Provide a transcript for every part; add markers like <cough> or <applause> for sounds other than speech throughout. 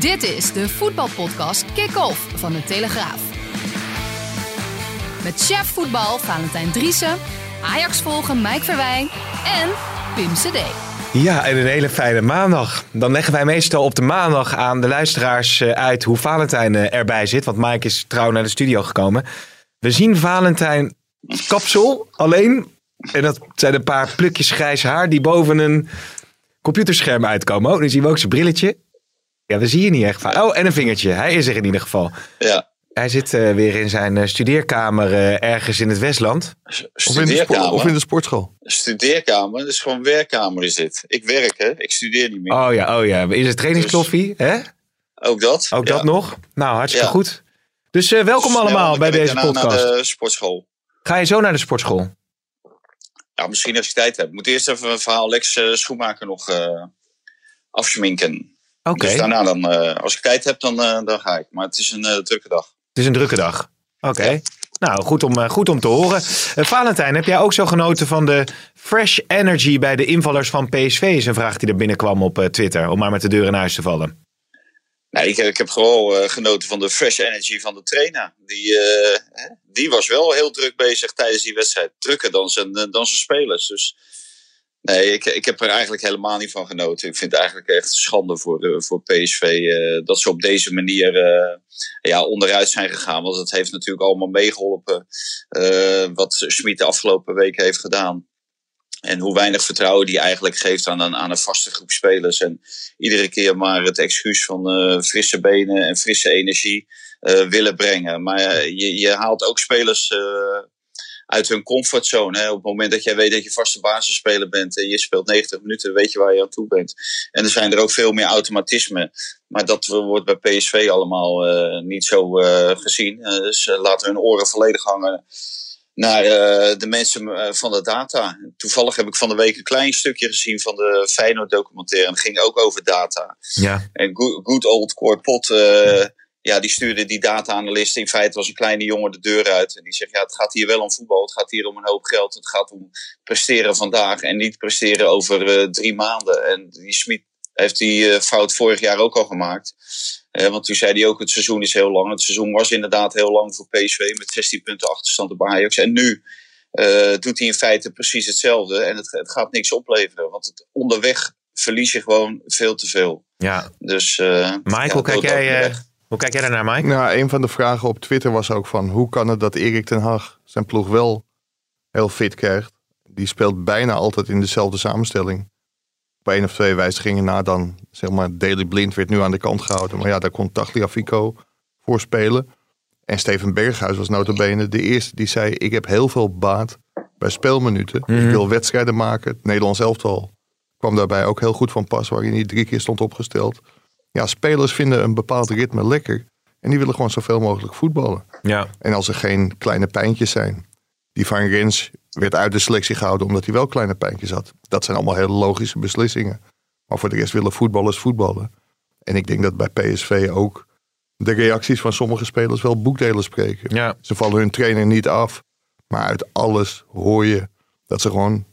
Dit is de voetbalpodcast Kick-Off van de Telegraaf. Met chef voetbal Valentijn Driessen, Ajax volgen Mike Verwijn en Pim CD. Ja, en een hele fijne maandag. Dan leggen wij meestal op de maandag aan de luisteraars eh, uit hoe Valentijn eh, erbij zit. Want Mike is trouw naar de studio gekomen. We zien Valentijn kapsel alleen. En dat zijn een paar plukjes grijs haar die boven een computerscherm uitkomen. Oh, dan zien we ook zijn brilletje. Ja, we zien je niet echt. van. Oh, en een vingertje. Hij is er in ieder geval. Ja, Hij zit eh, weer in zijn eh, studeerkamer eh, ergens in het Westland. s- Of in, de spo- studeerkamer. of in de sportschool. Studeerkamer, dat is gewoon werkkamer is dit. Ik werk hè, ik studeer niet meer. Oh ja, oh ja. Is het trainingskloffie? Hè? Ook dat? Ook Ja. dat nog? Nou, hartstikke Ja. goed. Dus eh, welkom Snel, allemaal bij deze podcast. naar de sportschool. Ga je zo naar de sportschool? Ja, misschien als ik tijd heb. Ik moet eerst even een verhaal Lex eh, Schoenmaker nog eh Oké, Dus daarna dan, eh, als ik tijd heb, dan, eh, dan ga ik. Maar het is een eh, drukke dag. het is een drukke dag. Oké. Ja. Nou, goed om, goed om te horen. Valentijn, heb jij ook zo genoten van de fresh energy bij de invallers van PSV? Is een vraag die er binnenkwam op Twitter, om maar met de deur in huis te vallen. Nee, ik, ik heb gewoon genoten van de fresh energy van de trainer. Die, die was wel heel druk bezig tijdens die wedstrijd. Drukker dan zijn, dan zijn spelers. Dus nee, ik, ik heb er eigenlijk helemaal niet van genoten. Ik vind het eigenlijk echt schande voor, eh, voor PSV eh, dat ze op deze manier eh, ja, onderuit zijn gegaan. Want het heeft natuurlijk allemaal meegeholpen eh, wat Schmid de afgelopen weken heeft gedaan. En hoe weinig vertrouwen die eigenlijk geeft aan een, aan een vaste groep spelers. En iedere keer maar het excuus van frisse benen en frisse energie willen brengen. Maar je, je haalt ook spelers uit hun comfortzone. Hè. Op het moment dat jij weet dat je vaste basisspeler bent en je speelt 90 minuten, weet je waar je aan toe bent. En er zijn er ook veel meer automatismen. Maar dat wordt bij PSV allemaal eh, niet zo eh, gezien. Eh, dus laten hun oren volledig hangen naar de mensen van de data. Toevallig heb ik van de week een klein stukje gezien van de Feyenoord documentaire. En dat ging ook over data. Ja. En good, old Cor Pot, ja, die stuurde die data-analyst. In feite was een kleine jongen de deur uit. En die zegt, ja, het gaat hier wel om voetbal. Het gaat hier om een hoop geld. Het gaat om presteren vandaag en niet presteren over eh, drie maanden. En die Smit heeft die eh, fout vorig jaar ook al gemaakt. Eh, want toen zei hij ook, het seizoen is heel lang. Het seizoen was inderdaad heel lang voor PSV met 16 punten achterstand op Ajax. En nu doet hij in feite precies hetzelfde. En het, het gaat niks opleveren. Want het, onderweg verlies je gewoon veel te veel. ja. Dus, ja, hoe, kijk jij, hoe kijk jij daarnaar, Mike? Nou, een van de vragen op Twitter was ook van... hoe kan het dat Erik ten Hag zijn ploeg wel heel fit krijgt? Die speelt bijna altijd in dezelfde samenstelling. Op één of twee wijzigingen na dan, zeg maar, Daily Blind werd nu aan de kant gehouden. Maar ja, daar kon Tagliafico voor spelen. En Steven Berghuis was notabene de eerste die zei... ik heb heel veel baat bij speelminuten. Mhm. Ik wil wedstrijden maken. Het Nederlands elftal kwam daarbij ook heel goed van pas... waarin hij drie keer stond opgesteld. Ja, spelers vinden een bepaald ritme lekker. En die willen gewoon zoveel mogelijk voetballen. Ja. En als er geen kleine pijntjes zijn. Die van Rens werd uit de selectie gehouden omdat hij wel kleine pijntjes had. Dat zijn allemaal hele logische beslissingen. Maar voor de rest willen voetballers voetballen. En ik denk dat bij PSV ook de reacties van sommige spelers wel boekdelen spreken. Ja. Ze vallen hun trainer niet af. Maar uit alles hoor je dat ze gewoon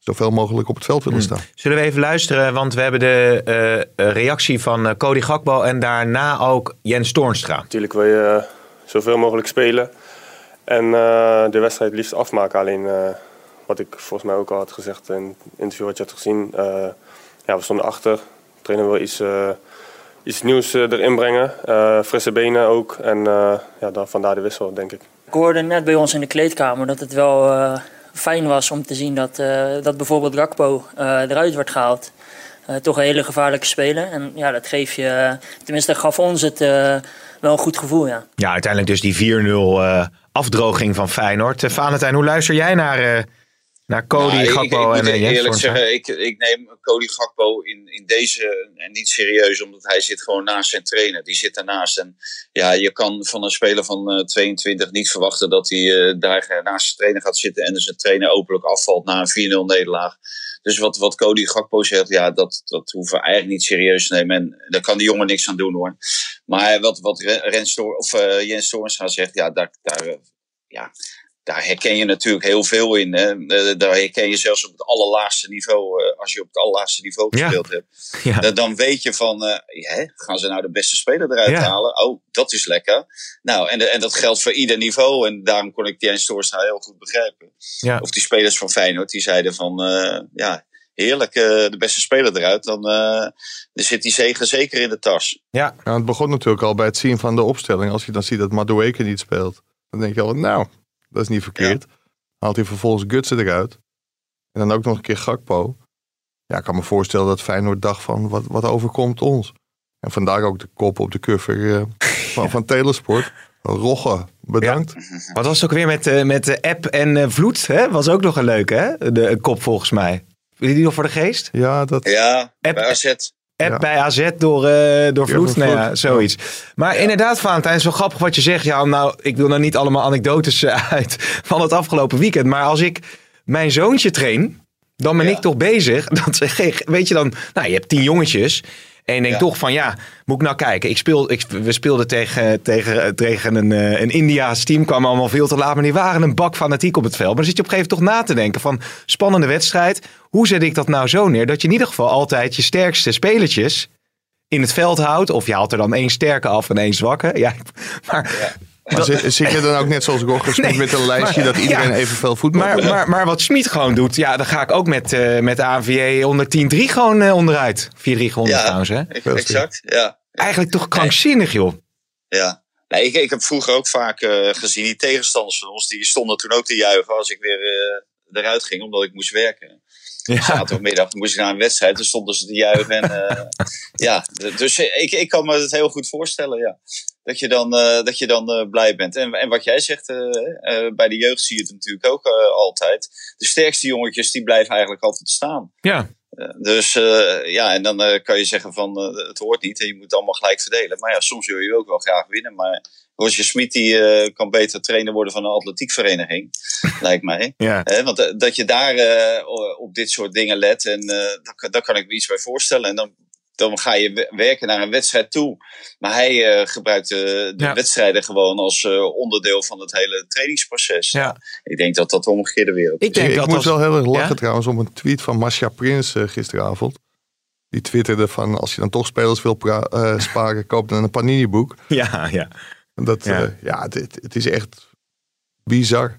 zoveel mogelijk op het veld willen staan. Zullen we even luisteren, want we hebben de eh, eh, reactie van eh, Cody Gakbo en daarna ook Jens Toornstra. Natuurlijk wil je zoveel mogelijk spelen en eh, de wedstrijd liefst afmaken. Alleen eh, wat ik volgens mij ook al had gezegd in het interview wat je had gezien. eh, ja, we stonden achter. De trainer wil iets, eh, iets nieuws erin brengen. Eh, frisse benen ook. En eh, ja, dan, vandaar de wissel, denk ik. Ik hoorde net bij ons in de kleedkamer dat het wel eh, fijn was om te zien dat, eh, dat bijvoorbeeld Gakpo eh, eruit wordt gehaald. Eh, toch een hele gevaarlijke speler. En ja, dat geeft je, tenminste dat gaf ons het wel een goed gevoel, ja. Ja, uiteindelijk dus die 4-0 eh, afdroging van Feyenoord. Valentijn, hoe luister jij naar, naar Cody Nou, ik- Gakpo ik, en ik, uh, moet Jens eerlijk zeggen, ik, ik neem Cody Gakpo in, in deze en niet serieus, omdat hij zit gewoon naast zijn trainer. Die zit daarnaast. En ja, je kan van een speler van eh, 22 niet verwachten dat hij eh, daar naast zijn trainer gaat zitten en dus zijn trainer openlijk afvalt na een 4-0 nederlaag. Dus wat, wat Cody Gakpo zegt, ja, dat, dat hoeven we eigenlijk niet serieus te nemen. En daar kan die jongen niks aan doen hoor. Maar wat, wat Ren- Rens Toor- of, eh, Jens Toornstra zegt, ja, daar, daar, eh, ja, daar herken je natuurlijk heel veel in. Hè. Eh, daar herken je zelfs op het allerlaagste niveau. eh, als je op het allerlaagste niveau Ja. gespeeld hebt. <laughs> Ja. Dan- Dan weet je van, eh, hè, gaan ze nou de beste speler eruit Ja. halen? Oh, dat is lekker. Nou, en, en dat geldt voor ieder niveau. En daarom kon ik Jens Toornstra heel goed begrijpen. Of die spelers van Feyenoord, die zeiden van, eh, ja, heerlijk, eh, de beste speler eruit. Dan, eh, dan zit die zegen zeker in de tas. Ja, Nou, het begon natuurlijk al bij het zien van de opstelling. Als je dan ziet dat Madueke niet speelt, dan denk je al, nou, dat is niet verkeerd. Haalt hij vervolgens Gutsen eruit. En dan ook nog een keer Gakpo. Ja, ik kan me voorstellen dat Feyenoord dacht van, wat, wat overkomt ons? En vandaar ook de kop op de cover eh, van, <laughs> van Telesport. Rogge, bedankt. wat was het ook weer met, eh, met de app en eh, vloed? Hè? Was ook nog een leuke, hè? De een kop volgens mij. Wil je die nog voor de geest? Ja, dat, Ja, App- bij AZ. App Ja. bij AZ door, eh door Ja, Vloed. nou ja, zoiets. Maar inderdaad, Valentijn, is wel grappig wat je zegt. Ja, nou, ik wil nou niet allemaal anekdotes eh, <laughs> uit van het afgelopen weekend. Maar als ik mijn zoontje train, dan ben Ja. ik toch bezig. <laughs> Dat, weet je dan, nou, je hebt tien jongetjes. En je denkt Ja. toch van, ja, moet ik nou kijken. Ik speel, ik, we speelden tegen, tegen, tegen een, eh, een Indiaas team. Kwamen allemaal veel te laat. Maar die waren een bak fanatiek op het veld. Maar dan zit je op een gegeven moment toch na te denken van... Spannende wedstrijd. Hoe zet ik dat nou zo neer? Dat je in ieder geval altijd je sterkste spelertjes in het veld houdt. Of je haalt er dan één sterke af en één zwakke. Ja, <laughs> maar, maar zit, zit je dan ook net zoals Smit Nee, met een lijstje maar- dat iedereen ja. evenveel voetbal maar, maar, maar wat Smit gewoon doet, ja, dan ga ik ook met, eh met de onder 10-3 gewoon eh, onderuit. 4-3 gewonnen Ja. trouwens, hè? E- Exact, ja. Eigenlijk toch krankzinnig, joh. Ja. Nee, ik, ik heb vroeger ook vaak eh, gezien die tegenstanders van ons, die stonden toen ook te juichen als ik weer eh, eruit ging, omdat ik moest werken. Ja, Zaterdagmiddag moest ik naar een wedstrijd, toen stonden ze te juichen. En, eh, <laughs> ja, dus ik, ik kan me het heel goed voorstellen, ja. Dat je dan, eh, dat je dan eh, blij bent. En, en wat jij zegt, eh, bij de jeugd zie je het natuurlijk ook altijd. De sterkste jongetjes, die blijven eigenlijk altijd staan. ja. Dus ja, en dan kan je zeggen van het hoort niet en je moet het allemaal gelijk verdelen. Maar ja, soms wil je ook wel graag winnen. Maar Roger Smit die, kan beter trainer worden van een atletiekvereniging, <laughs> lijkt mij. ja. Want dat je daar op dit soort dingen let, en daar, kan- daar kan ik me iets bij voorstellen. En dan, dan ga je we- werken naar een wedstrijd toe. Maar hij eh, gebruikt eh, de Ja. wedstrijden gewoon als eh, onderdeel van het hele trainingsproces. Ja. Ik denk dat dat de omgekeerde wereld is. Ik denk ik dat moet als... wel heel erg lachen Ja? trouwens om een tweet van Masha Prins gisteravond. Die twitterde van als je dan toch spelers wil eh, sparen, koop dan een Panini boek. <laughs> Ja, ja. En Dat, Ja. ja, het- het is echt bizar.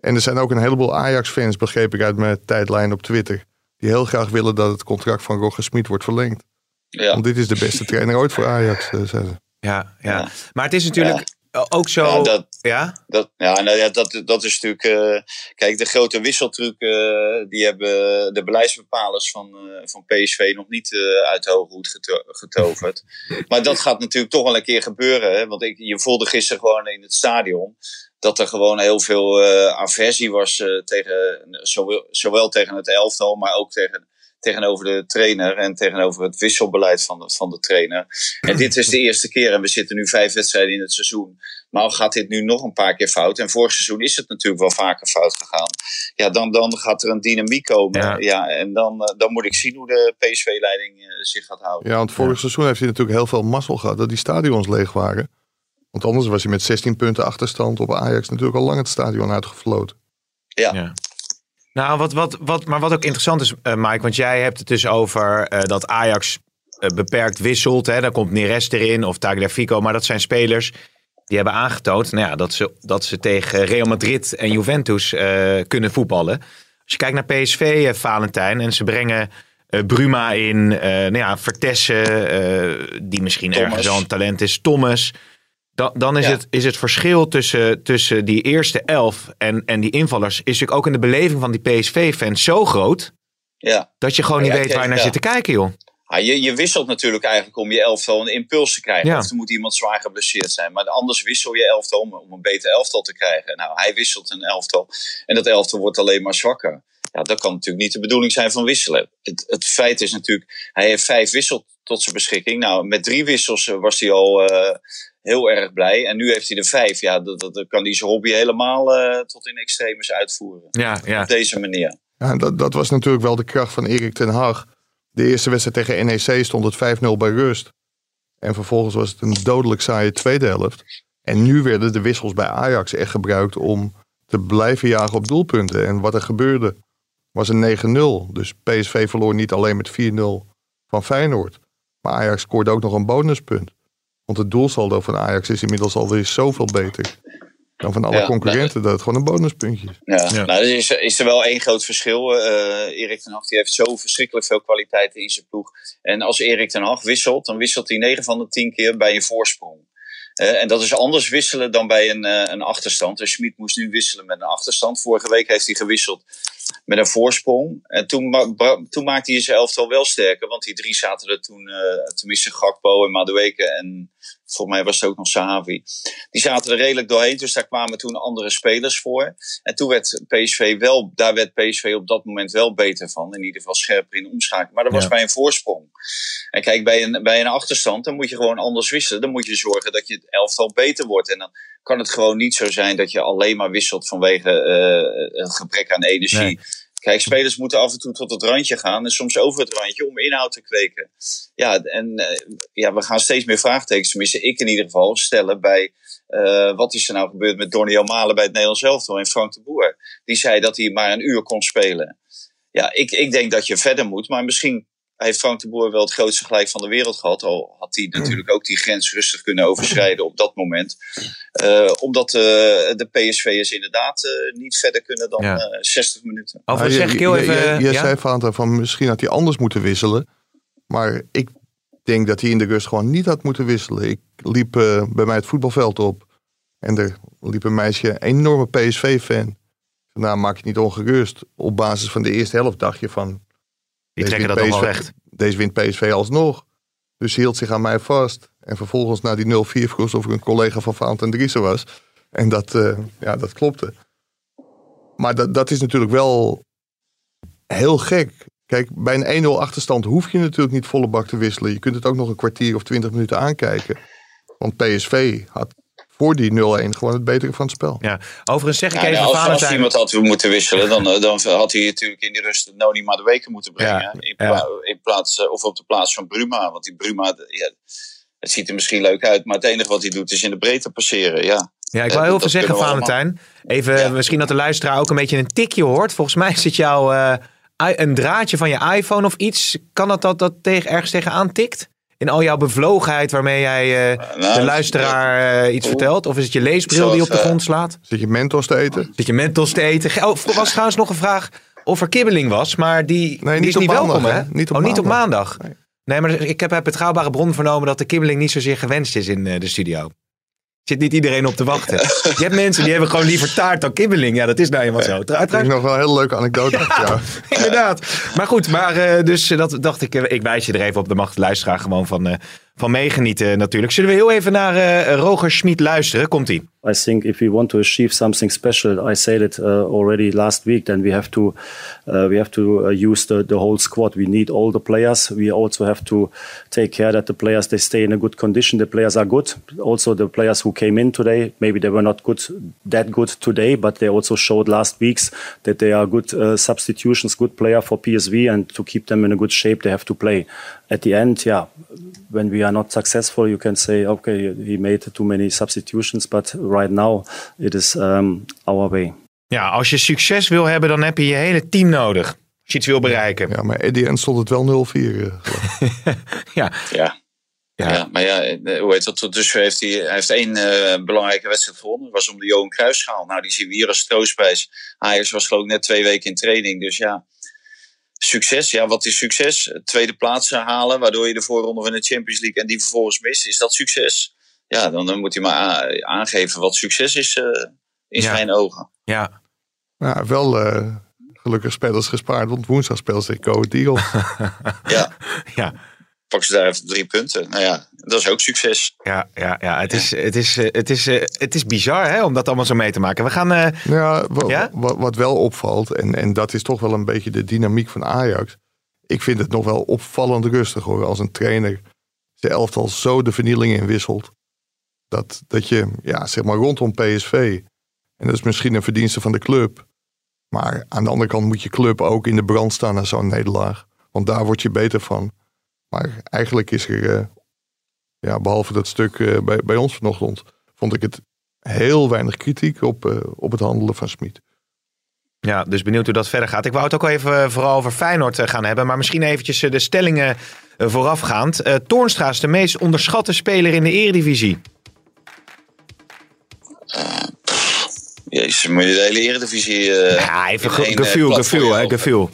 En er zijn ook een heleboel Ajax-fans, begreep ik uit mijn tijdlijn op Twitter. Die heel graag willen dat het contract van Roger Smit wordt verlengd. Ja. Want dit is de beste trainer ooit voor Ajax, eh, zeiden ze. Ja, ja. Ja. Maar het is natuurlijk ook zo... Ja, dat, Ja? Dat, ja, nou ja, dat, dat is natuurlijk. eh, kijk, de grote wisseltruc. eh, die hebben de beleidsbepalers van, eh, van PSV nog niet uit de hoge hoed geto- getoverd. <laughs> maar dat gaat natuurlijk toch wel een keer gebeuren. Hè? Want ik, je voelde gisteren gewoon in het stadion. dat er gewoon heel veel eh, aversie was. eh, tegen, zowel, zowel tegen het elftal, maar ook tegen, tegenover de trainer. en tegenover het wisselbeleid van de, van de trainer. En dit is de eerste keer. En we zitten nu vijf wedstrijden in het seizoen. Maar al gaat dit nu nog een paar keer fout. En vorig seizoen is het natuurlijk wel vaker fout gegaan. Ja, dan, dan gaat er een dynamiek komen. Ja. Ja. en dan, eh, dan moet ik zien hoe de PSV-leiding eh, zich gaat houden. Ja, want vorig seizoen heeft hij natuurlijk heel veel mazzel gehad dat die stadions leeg waren. Want anders was hij met 16 punten achterstand op Ajax natuurlijk al lang het stadion uitgefloten. Ja. Ja. Nou, wat, wat, wat, maar wat ook interessant is, eh, Mike, want jij hebt het dus over eh, dat Ajax eh, beperkt wisselt. Hè? Dan komt Neres erin of Tagliafico, maar dat zijn spelers die hebben aangetoond nou ja, dat, ze, dat ze tegen Real Madrid en Juventus kunnen voetballen. Als je kijkt naar PSV, Valentijn, en ze brengen Bruma in, nou ja, Vertessen, die misschien Thomas. ergens al een talent is, Thomas. Dan, dan is, Ja. het, is het verschil tussen, tussen die eerste elf en, en die invallers... is natuurlijk ook in de beleving van die PSV-fans zo groot... Ja. dat je gewoon niet weet waar je naar zit te kijken, joh. Ah, je, je wisselt natuurlijk eigenlijk om je elftal een impuls te krijgen. Ja. Of er moet iemand zwaar geblesseerd zijn. Maar anders wissel je elftal om, om een beter elftal te krijgen. Nou, hij wisselt een elftal. En dat elftal wordt alleen maar zwakker. Ja, dat kan natuurlijk niet de bedoeling zijn van wisselen. Het, het feit is natuurlijk, hij heeft vijf wissels tot zijn beschikking. Nou, met drie wissels eh, was hij al eh, heel erg blij. En nu heeft hij er vijf. Ja, dat, dat, dan kan hij zijn hobby helemaal eh, tot in extremis uitvoeren. Ja, ja. Op deze manier. Ja, dat, dat was natuurlijk wel de kracht van Erik ten Hag. De eerste wedstrijd tegen NEC stond het 5-0 bij rust. En vervolgens was het een dodelijk saaie tweede helft. En nu werden de wissels bij Ajax echt gebruikt om te blijven jagen op doelpunten. En wat er gebeurde was een 9-0. Dus PSV verloor niet alleen met 4-0 van Feyenoord. Maar Ajax scoorde ook nog een bonuspunt. Want het doelsaldo van Ajax is inmiddels alweer zoveel beter dan van alle Ja, concurrenten dat het gewoon een bonuspuntje is. Ja, Ja. Nou, er is, is er wel één groot verschil. Eh Erik ten Hag die heeft zo verschrikkelijk veel kwaliteiten in zijn ploeg. En als Erik ten Hag wisselt, dan wisselt hij 9 van de 10 keer bij een voorsprong. Eh, en dat is anders wisselen dan bij een, eh, een achterstand. Dus Schmid moest nu wisselen met een achterstand. Vorige week heeft hij gewisseld met een voorsprong. En toen, toen maakte hij zijn elftal wel sterker. Want die drie zaten er toen, eh tenminste Gakpo en Madueke en volgens mij was het ook nog Sahavi. Die zaten er redelijk doorheen, dus daar kwamen toen andere spelers voor. En toen werd PSV wel, daar werd PSV op dat moment wel beter van. In ieder geval scherper in omschakeling. Maar dat was Ja. bij een voorsprong. En kijk, bij een, bij een achterstand, dan moet je gewoon anders wisselen. Dan moet je zorgen dat je het elftal beter wordt. En dan kan het gewoon niet zo zijn dat je alleen maar wisselt vanwege eh, een gebrek aan energie. Nee. Kijk, spelers moeten af en toe tot het randje gaan en soms over het randje om inhoud te kweken. Ja, en eh, ja, we gaan steeds meer vraagtekens, tenminste ik in ieder geval, stellen bij eh, wat is er nou gebeurd met Donny Malen bij het Nederlands elftal en Frank de Boer. Die zei dat hij maar een uur kon spelen. Ja, ik, ik denk dat je verder moet, maar misschien heeft Frank de Boer wel het grootste gelijk van de wereld gehad. Al had hij natuurlijk ook die grens rustig kunnen overschrijden op dat moment. Eh, omdat eh, de PSV'ers inderdaad eh, niet verder kunnen dan Ja. eh, 60 minuten. Overigens zeg ik heel je- even... je- je ja? zei Fanta van misschien had hij anders moeten wisselen. Maar ik denk dat hij in de rust gewoon niet had moeten wisselen. Ik liep eh, bij mij het voetbalveld op. En er liep een meisje, een enorme PSV-fan. Nou, maak je niet ongerust. Op basis van de eerste helft dacht je van... Die deze trekken dat PSV recht. Deze wint PSV alsnog. Dus hield zich aan mij vast. En vervolgens na die 0-4 vroeg ze of ik een collega van Vaant en Driessen was. En dat, eh, ja, dat klopte. Maar dat, dat is natuurlijk wel heel gek. Kijk, bij een 1-0 achterstand hoef je natuurlijk niet volle bak te wisselen. Je kunt het ook nog een kwartier of 20 minuten aankijken. Want PSV had voor die 0-1 gewoon het betere van het spel. Ja. Overigens zeg ik Ja, even, nou, als, als iemand had moeten wisselen, dan, eh, dan had hij natuurlijk in die rust Noni maar de weken moeten brengen. Ja, in, ja. in plaats, eh, of op de plaats van Bruma. Want die Bruma, ja, het ziet er misschien leuk uit, maar het enige wat hij doet is in de breedte passeren. Ja. Ja, ik Eh, wil heel veel zeggen, Valentijn. Even, Ja. misschien dat de luisteraar ook een beetje een tikje hoort. Volgens mij zit jou eh, i- een draadje van je iPhone of iets. Kan dat dat, dat tegen, ergens tegenaan tikt? In al jouw bevlogenheid waarmee jij eh, Nou, de luisteraar eh, iets Oeh. vertelt? Of is het je leesbril die op de eh, grond slaat? Zit je Mentos te eten? Zit je mentos te eten? Oh, er was trouwens nog een vraag of er kibbeling was. Maar die, die niet is niet maandag, welkom, hè? Niet op oh, niet op maandag. maandag. Nee. Nee, maar ik heb uit betrouwbare bron vernomen dat de kibbeling niet zozeer gewenst is in eh, de studio. Zit niet iedereen op te wachten. <laughs> Je hebt mensen die hebben gewoon liever taart dan kibbeling. Ja, dat is nou eenmaal zo. Dat is nog wel een hele leuke anekdote. ja. <laughs> inderdaad. Maar goed, maar eh, dus eh, dat dacht ik, eh, ik wijs je er even op. De mag de luisteraar gewoon van, van meegenieten natuurlijk. Zullen we heel even naar Roger Schmid luisteren? Komt-ie. I think if we want to achieve something special, I said it uh, already last week. Then we have to uh, we have to uh, use the, the whole squad. We need all the players. We also have to take care that the players they stay in a good condition. The players are good. Also, the players who came in today, maybe they were not good that good today, but they also showed last weeks that they are good uh, substitutions, good player for PSV, and to keep them in a good shape, they have to play. At the end, yeah, when we are not successful, you can say, okay, he made too many substitutions, but right now it is um, our way. Ja, als je succes wil hebben, dan heb je je hele team nodig. Als je iets wil bereiken. ja, maar Eddie en stond het wel 0-4. eh. <laughs> Ja, Ja. ja. Ja. maar ja, eh, hoe heet dat? Tot dusver heeft hij, hij heeft één eh, belangrijke wedstrijd gewonnen. Dat was om de Johan Cruijffschaal. Nou, die zien we hier als troostprijs. Ajax was geloof ik net twee weken in training. Dus ja, succes. Ja, wat is succes? Tweede plaats halen, waardoor je de voorronde van de Champions League en die vervolgens mist. Is dat succes? Ja, dan, dan moet hij maar aangeven wat succes is eh, in Ja. zijn ogen. ja. Ja, wel eh, gelukkig spelers gespaard, want woensdag speelt zich Go Eagles. <laughs> Ja, ja. pak ze daar even drie punten. Nou ja, dat is ook succes. Ja, ja, ja. Het, Is, het, is, eh, het, is, het is bizar hè, om dat allemaal zo mee te maken. We gaan. eh, Ja, wa- Ja? wa- wat wel opvalt, en, en dat is toch wel een beetje de dynamiek van Ajax. Ik vind het nog wel opvallend rustig hoor, als een trainer zijn elftal zo de vernieling in wisselt. Dat, dat je, ja, zeg maar rondom PSV, en dat is misschien een verdienste van de club. Maar aan de andere kant moet je club ook in de brand staan na zo'n nederlaag. Want daar word je beter van. Maar eigenlijk is er, eh, ja, behalve dat stuk eh, bij, bij ons vanochtend, vond ik het heel weinig kritiek op, eh, op het handelen van Smit. Ja, dus benieuwd hoe dat verder gaat. Ik wou het ook even vooral over Feyenoord gaan hebben. Maar misschien eventjes de stellingen voorafgaand. Toornstra is de meest onderschatte speler in de eredivisie. Jezus, moet je de hele eredivisie... eh Ja, even ge- eh, gevoel, platform gevoel, hè, gevoel.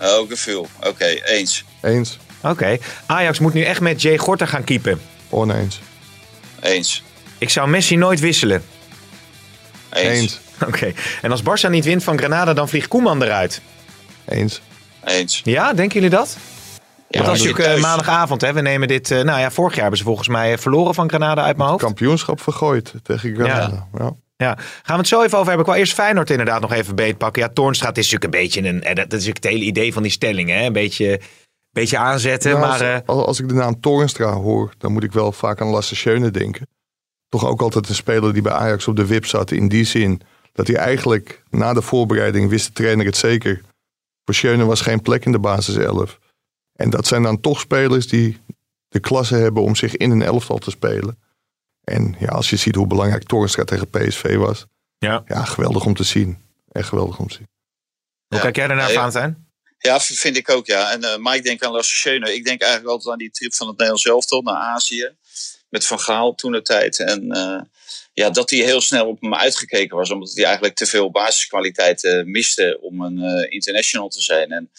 Oh, gevoel. Oké, eens. Eens, Oké. Ajax moet nu echt met Jay Gorter gaan keepen. oneens. Eens. Ik zou Messi nooit wisselen. Eens. Eens, Oké. En als Barça niet wint van Granada, dan vliegt Koeman eruit. eens. Eens. Ja, denken jullie dat? Ja, dat je natuurlijk maandagavond. Hè? We nemen dit. eh, nou ja, vorig jaar hebben ze volgens mij eh, verloren van Granada uit mijn hoofd. Kampioenschap vergooid tegen Granada. Ja. Ja, gaan we het zo even over hebben. Ik wil eerst Feyenoord inderdaad nog even beetpakken. Ja, Toornstraat is natuurlijk een beetje een... eh, Dat is natuurlijk het hele idee van die stelling, hè? Een beetje, beetje aanzetten, maar... als, als- als ik de naam Torenstra hoor, dan moet ik wel vaak aan Lasse Schöne denken. Toch ook altijd een speler die bij Ajax op de wip zat. In die zin dat hij eigenlijk na de voorbereiding wist de trainer het zeker. Voor Schöne was geen plek in de basis 11. En dat zijn dan toch spelers die de klasse hebben om zich in een elftal te spelen. En ja, als je ziet hoe belangrijk Torenstra tegen PSV was. ja. Ja, geweldig om te zien. Echt geweldig om te zien. Hoe Ja. kijk jij daarnaar, Ja, ja. Valentijn? Ja, vind ik ook, ja. En, eh maar ik denk aan Lasse Schöne. Ik denk eigenlijk altijd aan die trip van het Nederlands elftal naar Azië. Met Van Gaal toen de tijd. En eh, ja, dat hij heel snel op hem uitgekeken was. Omdat hij eigenlijk te veel basiskwaliteiten miste om een eh, international te zijn. En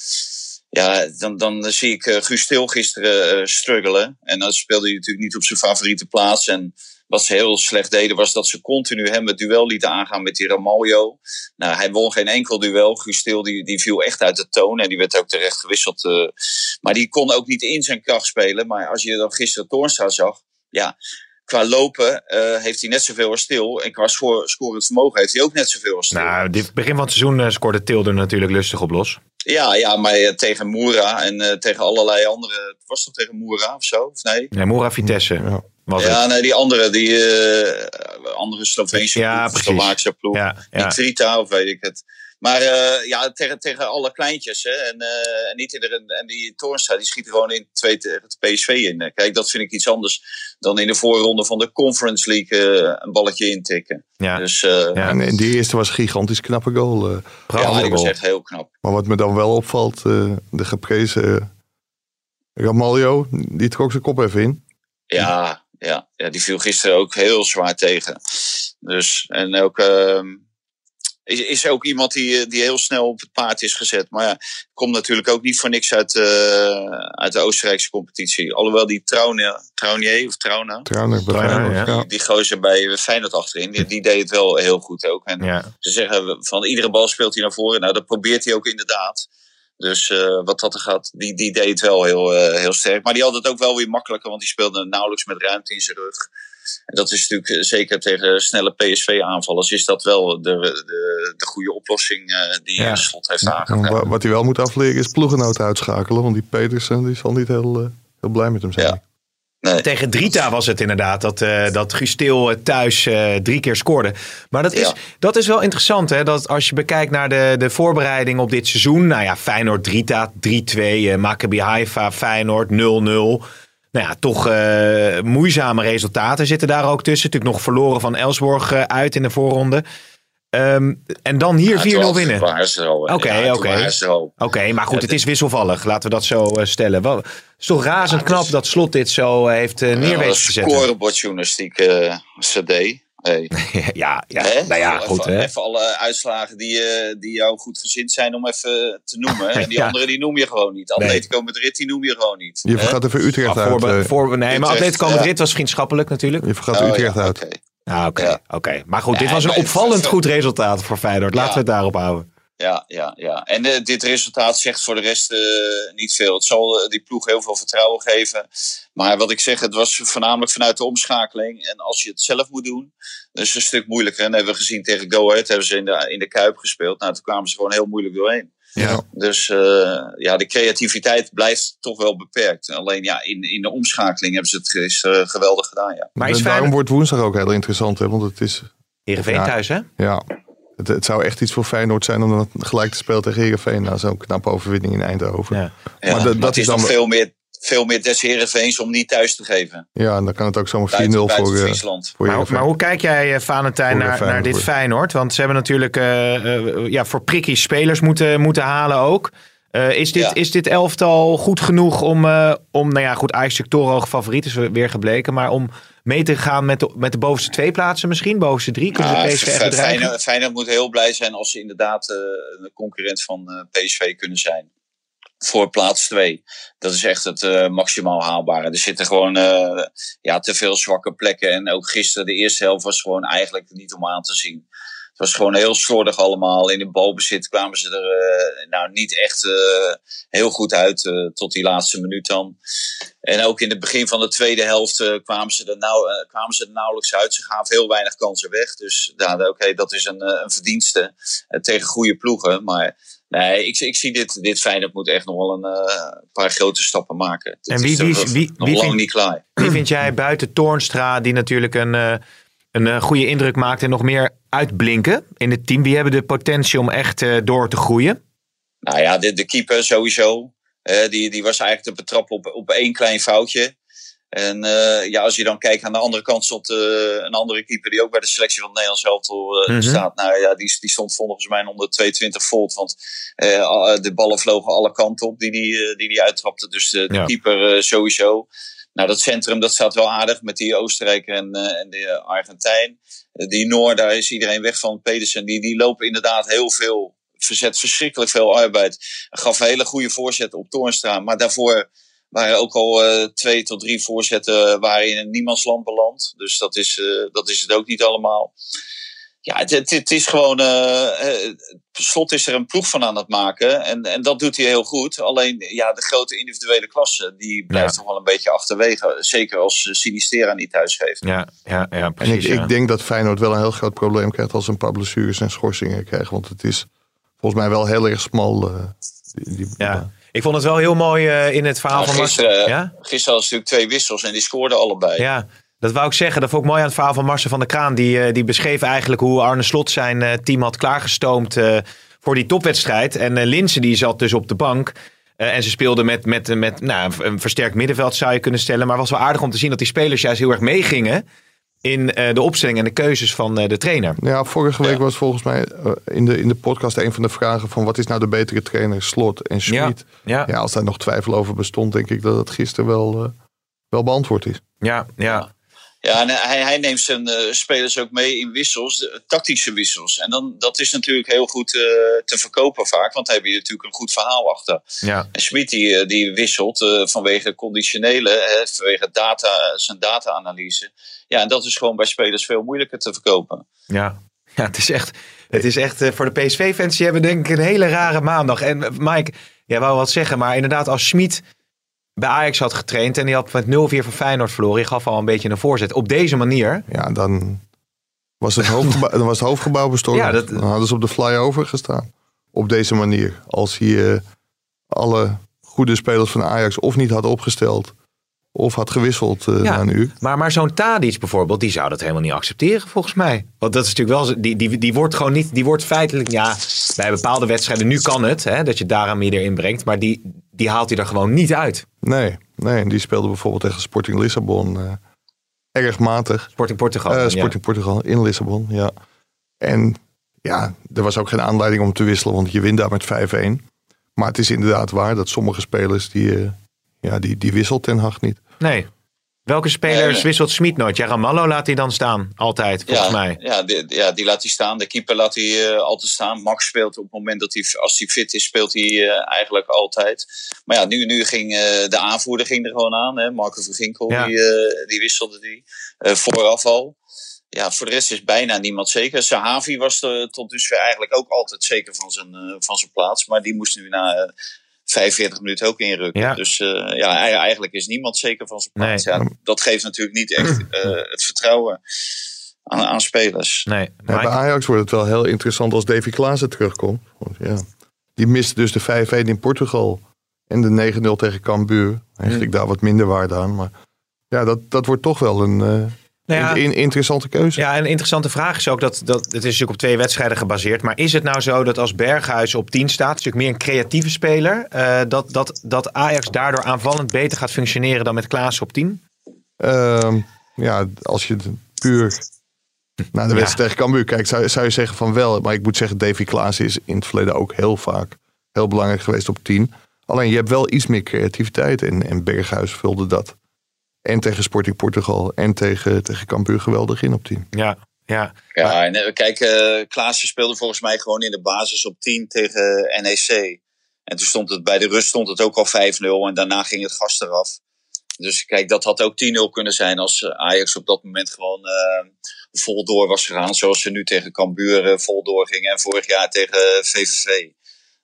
ja, dan, dan zie ik eh Guus Til gisteren eh, struggelen. En dan speelde hij natuurlijk niet op zijn favoriete plaats. En wat ze heel slecht deden was dat ze continu hem het duel lieten aangaan met die Ramaljo. Nou, hij won geen enkel duel. Guus Til die, die viel echt uit de toon en die werd ook terecht gewisseld. eh. maar die kon ook niet in zijn kracht spelen. Maar als je dan gisteren Toornstra zag, ja, qua lopen heeft hij net zoveel als Stil. En qua score, scorend vermogen heeft hij ook net zoveel als Stil. Nou, dit begin van het seizoen eh, scoorde Tilder natuurlijk lustig op los. Ja, ja, maar eh, tegen Moera en eh, tegen allerlei andere... Was dat tegen Moera of zo? Of nee? Ja, Moura Vitesse Ja. was Ja, het. nee, die andere, die eh, andere Sloveense Ja, ploeg, precies. Slovaakse ploeg. Ja, Die ja. Trita of weet ik het. Maar eh, ja, tegen, tegen alle kleintjes. Hè, en, eh, en, niet iedereen, en die Toornstra die schiet gewoon in twee tegen het PSV in. Kijk, dat vind ik iets anders dan in de voorronde van de Conference League eh, een balletje intikken. ja. Dus eh, Ja. ja, En, en die eerste was gigantisch knappe goal. eh. Prachtige die was echt heel knap. Maar wat me dan wel opvalt, eh, de geprezen Ramaljo, die trok zijn kop even in. Ja, ja, ja, die viel gisteren ook heel zwaar tegen. Dus, en ook, ehm, is, is ook iemand die, eh, die heel snel op het paard is gezet. Maar ja, komt natuurlijk ook niet voor niks uit, eh, uit de Oostenrijkse competitie. Alhoewel die Traune, Traunier of Trauna, Trouwner, Feyenoord, ja. die, die gozer bij Feyenoord achterin, die, die deed het wel heel goed ook. En Ja. ze zeggen van iedere bal speelt hij naar voren. Nou, dat probeert hij ook inderdaad. Dus eh, wat dat er gaat, die, die deed het wel heel, eh, heel sterk. Maar die had het ook wel weer makkelijker, want die speelde nauwelijks met ruimte in zijn rug. En dat is natuurlijk eh, zeker tegen snelle PSV-aanvallers, is dat wel de, de, de goede oplossing eh, die Ja. ja. Slot heeft En aangegeven. wa- wat hij wel moet afleren is ploegenoten uitschakelen. Want die Petersen die zal niet heel, eh, heel blij met hem zijn. Ja. Nee. Tegen Drita was het inderdaad dat, eh dat Guus Til eh, thuis eh, drie keer scoorde. Maar dat is, Ja. dat is wel interessant, hè? Dat als je bekijkt naar de, de voorbereiding op dit seizoen. Nou ja, Feyenoord Drita 3-2, eh Maccabi Haifa, Feyenoord 0-0. Nou ja, toch eh, moeizame resultaten zitten daar ook tussen. Natuurlijk nog verloren van Elsborg eh, uit in de voorronde. Ehm, en dan hier Ja, 4-0 toen had- winnen. Oké, oké. Oké, maar goed, het is wisselvallig. Laten we dat zo eh, stellen. Wel, het is toch razend Ja, knap is- dat Slot dit zo eh, heeft neer Ja, weten te zetten. Scorebordjournalistiek CD. Hey. <laughs> ja, ja, Hè? nou ja, Even- goed hè. Even alle uitslagen die, eh, die jou goed gezind zijn om even te noemen. En <laughs> die Ja. andere die noem je gewoon niet. Nee. Atletico Madrid die noem je gewoon niet. Je Hè? vergaat even Utrecht Ah, uit. voor, eh, voor, nee, maar Utrecht, Atletico ja. Madrid was vriendschappelijk natuurlijk. je vergaat Oh, Utrecht ja, uit. oké. Ah, oké. Maar goed, Ja, dit was een maar- opvallend goed resultaat voor Feyenoord. Laten Ja. we het daarop houden. Ja, ja, ja. En eh, dit resultaat zegt voor de rest eh, niet veel. Het zal eh, die ploeg heel veel vertrouwen geven. Maar wat ik zeg, het was voornamelijk vanuit de omschakeling. En als je het zelf moet doen, dat is een stuk moeilijker. En dat hebben we gezien tegen Go Ahead, hebben ze in de, in de Kuip gespeeld. Nou, toen kwamen ze gewoon heel moeilijk doorheen. Ja. Dus eh, ja, de creativiteit blijft toch wel beperkt. Alleen ja, in, in de omschakeling hebben ze het gisteren geweldig gedaan, ja. Maar is daarom wordt woensdag ook heel interessant. Hè, want het is, Heerenveen Ja. thuis hè? ja, het, het zou echt iets voor Feyenoord zijn om dan gelijk te spelen tegen Heerenveen. Na zo'n knappe overwinning in Eindhoven. Ja. Ja, Maar dat- is dan veel meer. veel meer des Heerenveens om niet thuis te geven. Ja, en dan kan het ook zomaar 4-0 Buiten, buiten voor, eh, Friesland. voor Maar, maar hoe kijk jij, eh, Valentijn, naar, naar dit. Feyenoord? Want ze hebben natuurlijk eh, eh, ja, voor prikkies spelers moeten, moeten halen ook. Eh, is, dit, Ja. is dit elftal goed genoeg om, eh, om nou ja, goed, Ajax hoog favoriet is weer gebleken, maar om mee te gaan met de, met de bovenste twee plaatsen misschien, bovenste drie? Kunnen ze PSV echt? Feyenoord, Feyenoord moet heel blij zijn als ze inderdaad eh, een concurrent van eh, PSV kunnen zijn. Voor plaats 2. Dat is echt het eh, maximaal haalbare. Er zitten gewoon ja, te veel zwakke plekken. En ook gisteren, de eerste helft was gewoon eigenlijk niet om aan te zien. Het was gewoon heel slordig allemaal. In het balbezit kwamen ze er eh, nou niet echt eh, heel goed uit. eh, tot die laatste minuut dan. En ook in het begin van de tweede helft kwamen, ze er nou, eh, kwamen ze er nauwelijks uit. Ze gaven heel weinig kansen weg. Dus ja, oké, dat is een, een verdienste tegen goede ploegen. Maar nee, ik, ik zie dit, dit Feyenoord moet echt nog wel een paar grote stappen maken. En wie- is wie- nog- wie- nog wie lang vind- niet klaar. Wie vind jij buiten Toornstra, die natuurlijk een, een eh, goede indruk maakt en nog meer uitblinken in het team? Wie hebben de potentie om echt eh, door te groeien? Nou ja, de, de keeper sowieso. Eh, die, die was eigenlijk te betrappen op, op één klein foutje. En ja, als je dan kijkt aan de andere kant stond een andere keeper die ook bij de selectie van het Nederlands elftal Mhm. staat. Nou ja, die, die stond volgens mij onder 22 volt. Want de ballen vlogen alle kanten op die die, die, die uittrapte. Dus de, Ja. keeper sowieso. Nou, dat centrum dat staat wel aardig met die Oostenrijker en, eh, en de eh, Argentijn. Eh, die Noor, daar is iedereen weg van. Pedersen, die, die lopen inderdaad heel veel. Verzet verschrikkelijk veel arbeid. Gaf hele goede voorzet op Toornstra. Maar daarvoor waren ook al twee tot drie voorzetten waren in een niemandsland beland. Dus dat is, dat is het ook niet allemaal. Ja, het, het, het is gewoon. eh eh, Slot is er een ploeg van aan het maken. En, en dat doet hij heel goed. Alleen ja, de grote individuele klasse. die blijft Ja. toch wel een beetje achterwege. Zeker als eh, Sinistera niet thuis geeft. Ja, ja, ja En precies. ik, ja. ik denk dat Feyenoord wel een heel groot probleem krijgt als ze een paar blessures en schorsingen krijgen. Want het is volgens mij wel heel erg smal. eh, die, die- Ja. Ik vond het wel heel mooi eh, in het verhaal Nou, van gisteren, Marcel. Ja? gisteren hadden ze natuurlijk twee wissels en die scoorden allebei. ja, dat wou ik zeggen. Dat vond ik mooi aan het verhaal van Marcel van der Kraan. Die, eh, die beschreef eigenlijk hoe Arne Slot zijn eh, team had klaargestoomd eh, voor die topwedstrijd. En eh Linse die zat dus op de bank. Eh, en ze speelden met, met, met nou, een versterkt middenveld zou je kunnen stellen. Maar het was wel aardig om te zien dat die spelers juist heel erg meegingen in eh, de opstelling en de keuzes van eh, de trainer. Ja, vorige week Ja. was volgens mij in, de, in de podcast een van de vragen van wat is nou de betere trainer, Slot en Schmid. Ja, Ja. als daar nog twijfel over bestond, denk ik dat het gisteren wel, eh, wel beantwoord is. ja, ja. Ja, en hij, hij neemt zijn eh, spelers ook mee in wissels, tactische wissels. En dan, dat is natuurlijk heel goed eh, te verkopen vaak, want daar heb je natuurlijk een goed verhaal achter. ja. En Schmid die, eh, die wisselt vanwege conditionele, hè, vanwege data, zijn data-analyse. Ja, en dat is gewoon bij spelers veel moeilijker te verkopen. Ja, ja het is echt, het is echt voor de PSV-fans, die hebben denk ik een hele rare maandag. En Mike, jij wou wat zeggen, maar inderdaad als Schmid bij Ajax had getraind en die had met 0-4 van Feyenoord verloren, je gaf al een beetje een voorzet. Op deze manier, Ja, dan was het hoofdgebouw, dan was het hoofdgebouw bestormd. Ja, dat- Dan hadden ze op de flyover gestaan. Op deze manier. Als hij eh, alle goede spelers van Ajax of niet had opgesteld... of had gewisseld eh, Ja. na een uur. maar, maar zo'n Tadic bijvoorbeeld, die zou dat helemaal niet accepteren volgens mij. Want dat is natuurlijk wel, die, die, die wordt gewoon niet, die wordt feitelijk, ja, bij bepaalde wedstrijden, nu kan het, hè, dat je daaraan meer in brengt, maar die, die haalt hij er gewoon niet uit. Nee, nee, en die speelde bijvoorbeeld tegen Sporting Lissabon eh, erg matig. Sporting Portugal. Eh, Sporting Portugal in Lissabon, ja. En ja, er was ook geen aanleiding om te wisselen, want je wint daar met 5-1. Maar het is inderdaad waar dat sommige spelers, die, eh, ja, die, die wisselt Ten Hag niet. Nee. Welke spelers nee. wisselt Smit nooit? Ja, Ramallo laat hij dan staan, altijd, volgens ja, mij. Ja die, ja, die laat hij staan. De keeper laat hij eh, altijd staan. Max speelt op het moment dat hij, als hij fit is, speelt hij eh, eigenlijk altijd. Maar ja, nu, nu ging eh, de aanvoerder ging er gewoon aan. Hè? Marco van Ginkel, Ja. die, eh, die wisselde die. eh, vooraf al. Ja, voor de rest is bijna niemand zeker. Sahavi was er tot dusver eigenlijk ook altijd zeker van zijn, eh, van zijn plaats. Maar die moest nu na eh, 45 minuten ook inrukken. Ja. Dus eh, ja, ei- eigenlijk is niemand zeker van zijn plaats. Nee. Ja, dat geeft natuurlijk niet echt <clears throat> eh, het vertrouwen aan, aan spelers. Nee, Ja, bij? Ajax wordt het wel heel interessant als Davy Klaassen terugkomt. Want ja, die miste dus de 5-1 in Portugal en de 9-0 tegen Cambuur. Eigenlijk daar wat minder waarde aan. Maar ja, dat, dat wordt toch wel een, eh, Nou ja, In, in- interessante keuze. Ja, en een interessante vraag is ook dat, dat het is natuurlijk op twee wedstrijden gebaseerd. Maar is het nou zo dat als Berghuis op 10 staat, natuurlijk meer een creatieve speler, eh, dat, dat, dat Ajax daardoor aanvallend beter gaat functioneren dan met Klaas op 10? Ehm, ja, als je puur naar de wedstrijd tegen Cambuur kijkt, zou, zou je zeggen van wel. Maar ik moet zeggen, Davy Klaas is in het verleden ook heel vaak heel belangrijk geweest op 10. Alleen je hebt wel iets meer creativiteit en, en Berghuis vulde dat. En tegen Sporting Portugal en tegen, tegen Cambuur geweldig in op 10. Ja, ja. Ja, en eh, kijk, eh Klaassen speelde volgens mij gewoon in de basis op 10 tegen NEC. En toen stond het bij de rust stond het ook al 5-0 en daarna ging het gas eraf. Dus kijk, dat had ook 10-0 kunnen zijn als eh, Ajax op dat moment gewoon eh, vol door was gegaan. Zoals ze nu tegen Cambuur vol doorgingen en vorig jaar tegen VVV.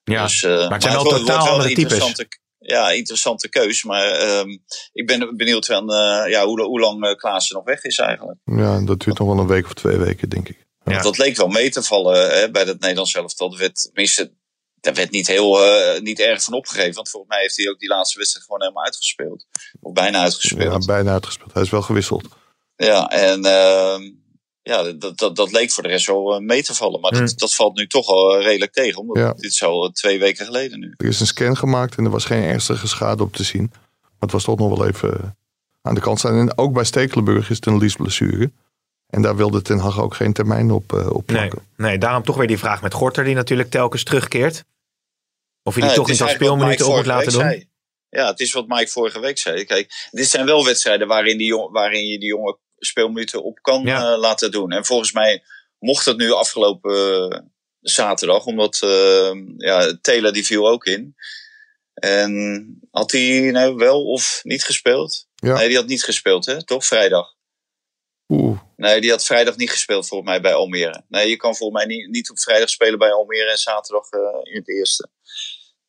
ja. Dus, eh, maar het zijn wel totaal andere een types. Ja, interessante keus. Maar ehm, ik ben benieuwd van, eh, ja, hoe, hoe lang uh, Klaassen nog weg is eigenlijk. Ja, dat duurt nog wel een week of twee weken, denk ik. Ja. Dat leek wel mee te vallen hè, bij het Nederlands elftal. Er werd, tenminste, daar werd niet, heel, eh, niet erg van opgegeven. Want volgens mij heeft hij ook die laatste wedstrijd gewoon helemaal uitgespeeld. Of bijna Ja, uitgespeeld. bijna uitgespeeld. Hij is wel gewisseld. Ja, en ehm, ja, dat, dat, dat leek voor de rest wel eh, mee te vallen. Maar dat, Hmm. dat valt nu toch al eh, redelijk tegen. Omdat Ja. dit is al twee weken geleden nu. Er is een scan gemaakt en er was geen ernstige schade op te zien. Maar het was toch nog wel even eh, aan de kant staan. En ook bij Stekelenburg is het een liesblessure. En daar wilde Ten Hag ook geen termijn op, eh op Nee, plakken. nee, daarom toch weer die vraag met Gorter, die natuurlijk telkens terugkeert. Of je die Nee, toch eigenlijk wat speelminuten op moet laten doen. zei. Ja, het is wat Mike vorige week zei. Kijk, dit zijn wel wedstrijden waarin, die jong, waarin je die jongen speelminuten op kan Ja. eh, laten doen. En volgens mij mocht het nu afgelopen eh, zaterdag, omdat eh, ja, Taylor die viel ook in. En had hij nou wel of niet gespeeld? Ja. Nee, die had niet gespeeld, hè? Toch? Vrijdag. Oeh, Nee, die had vrijdag niet gespeeld volgens mij bij Almere. Nee, je kan volgens mij niet, niet op vrijdag spelen bij Almere en zaterdag eh, in het eerste.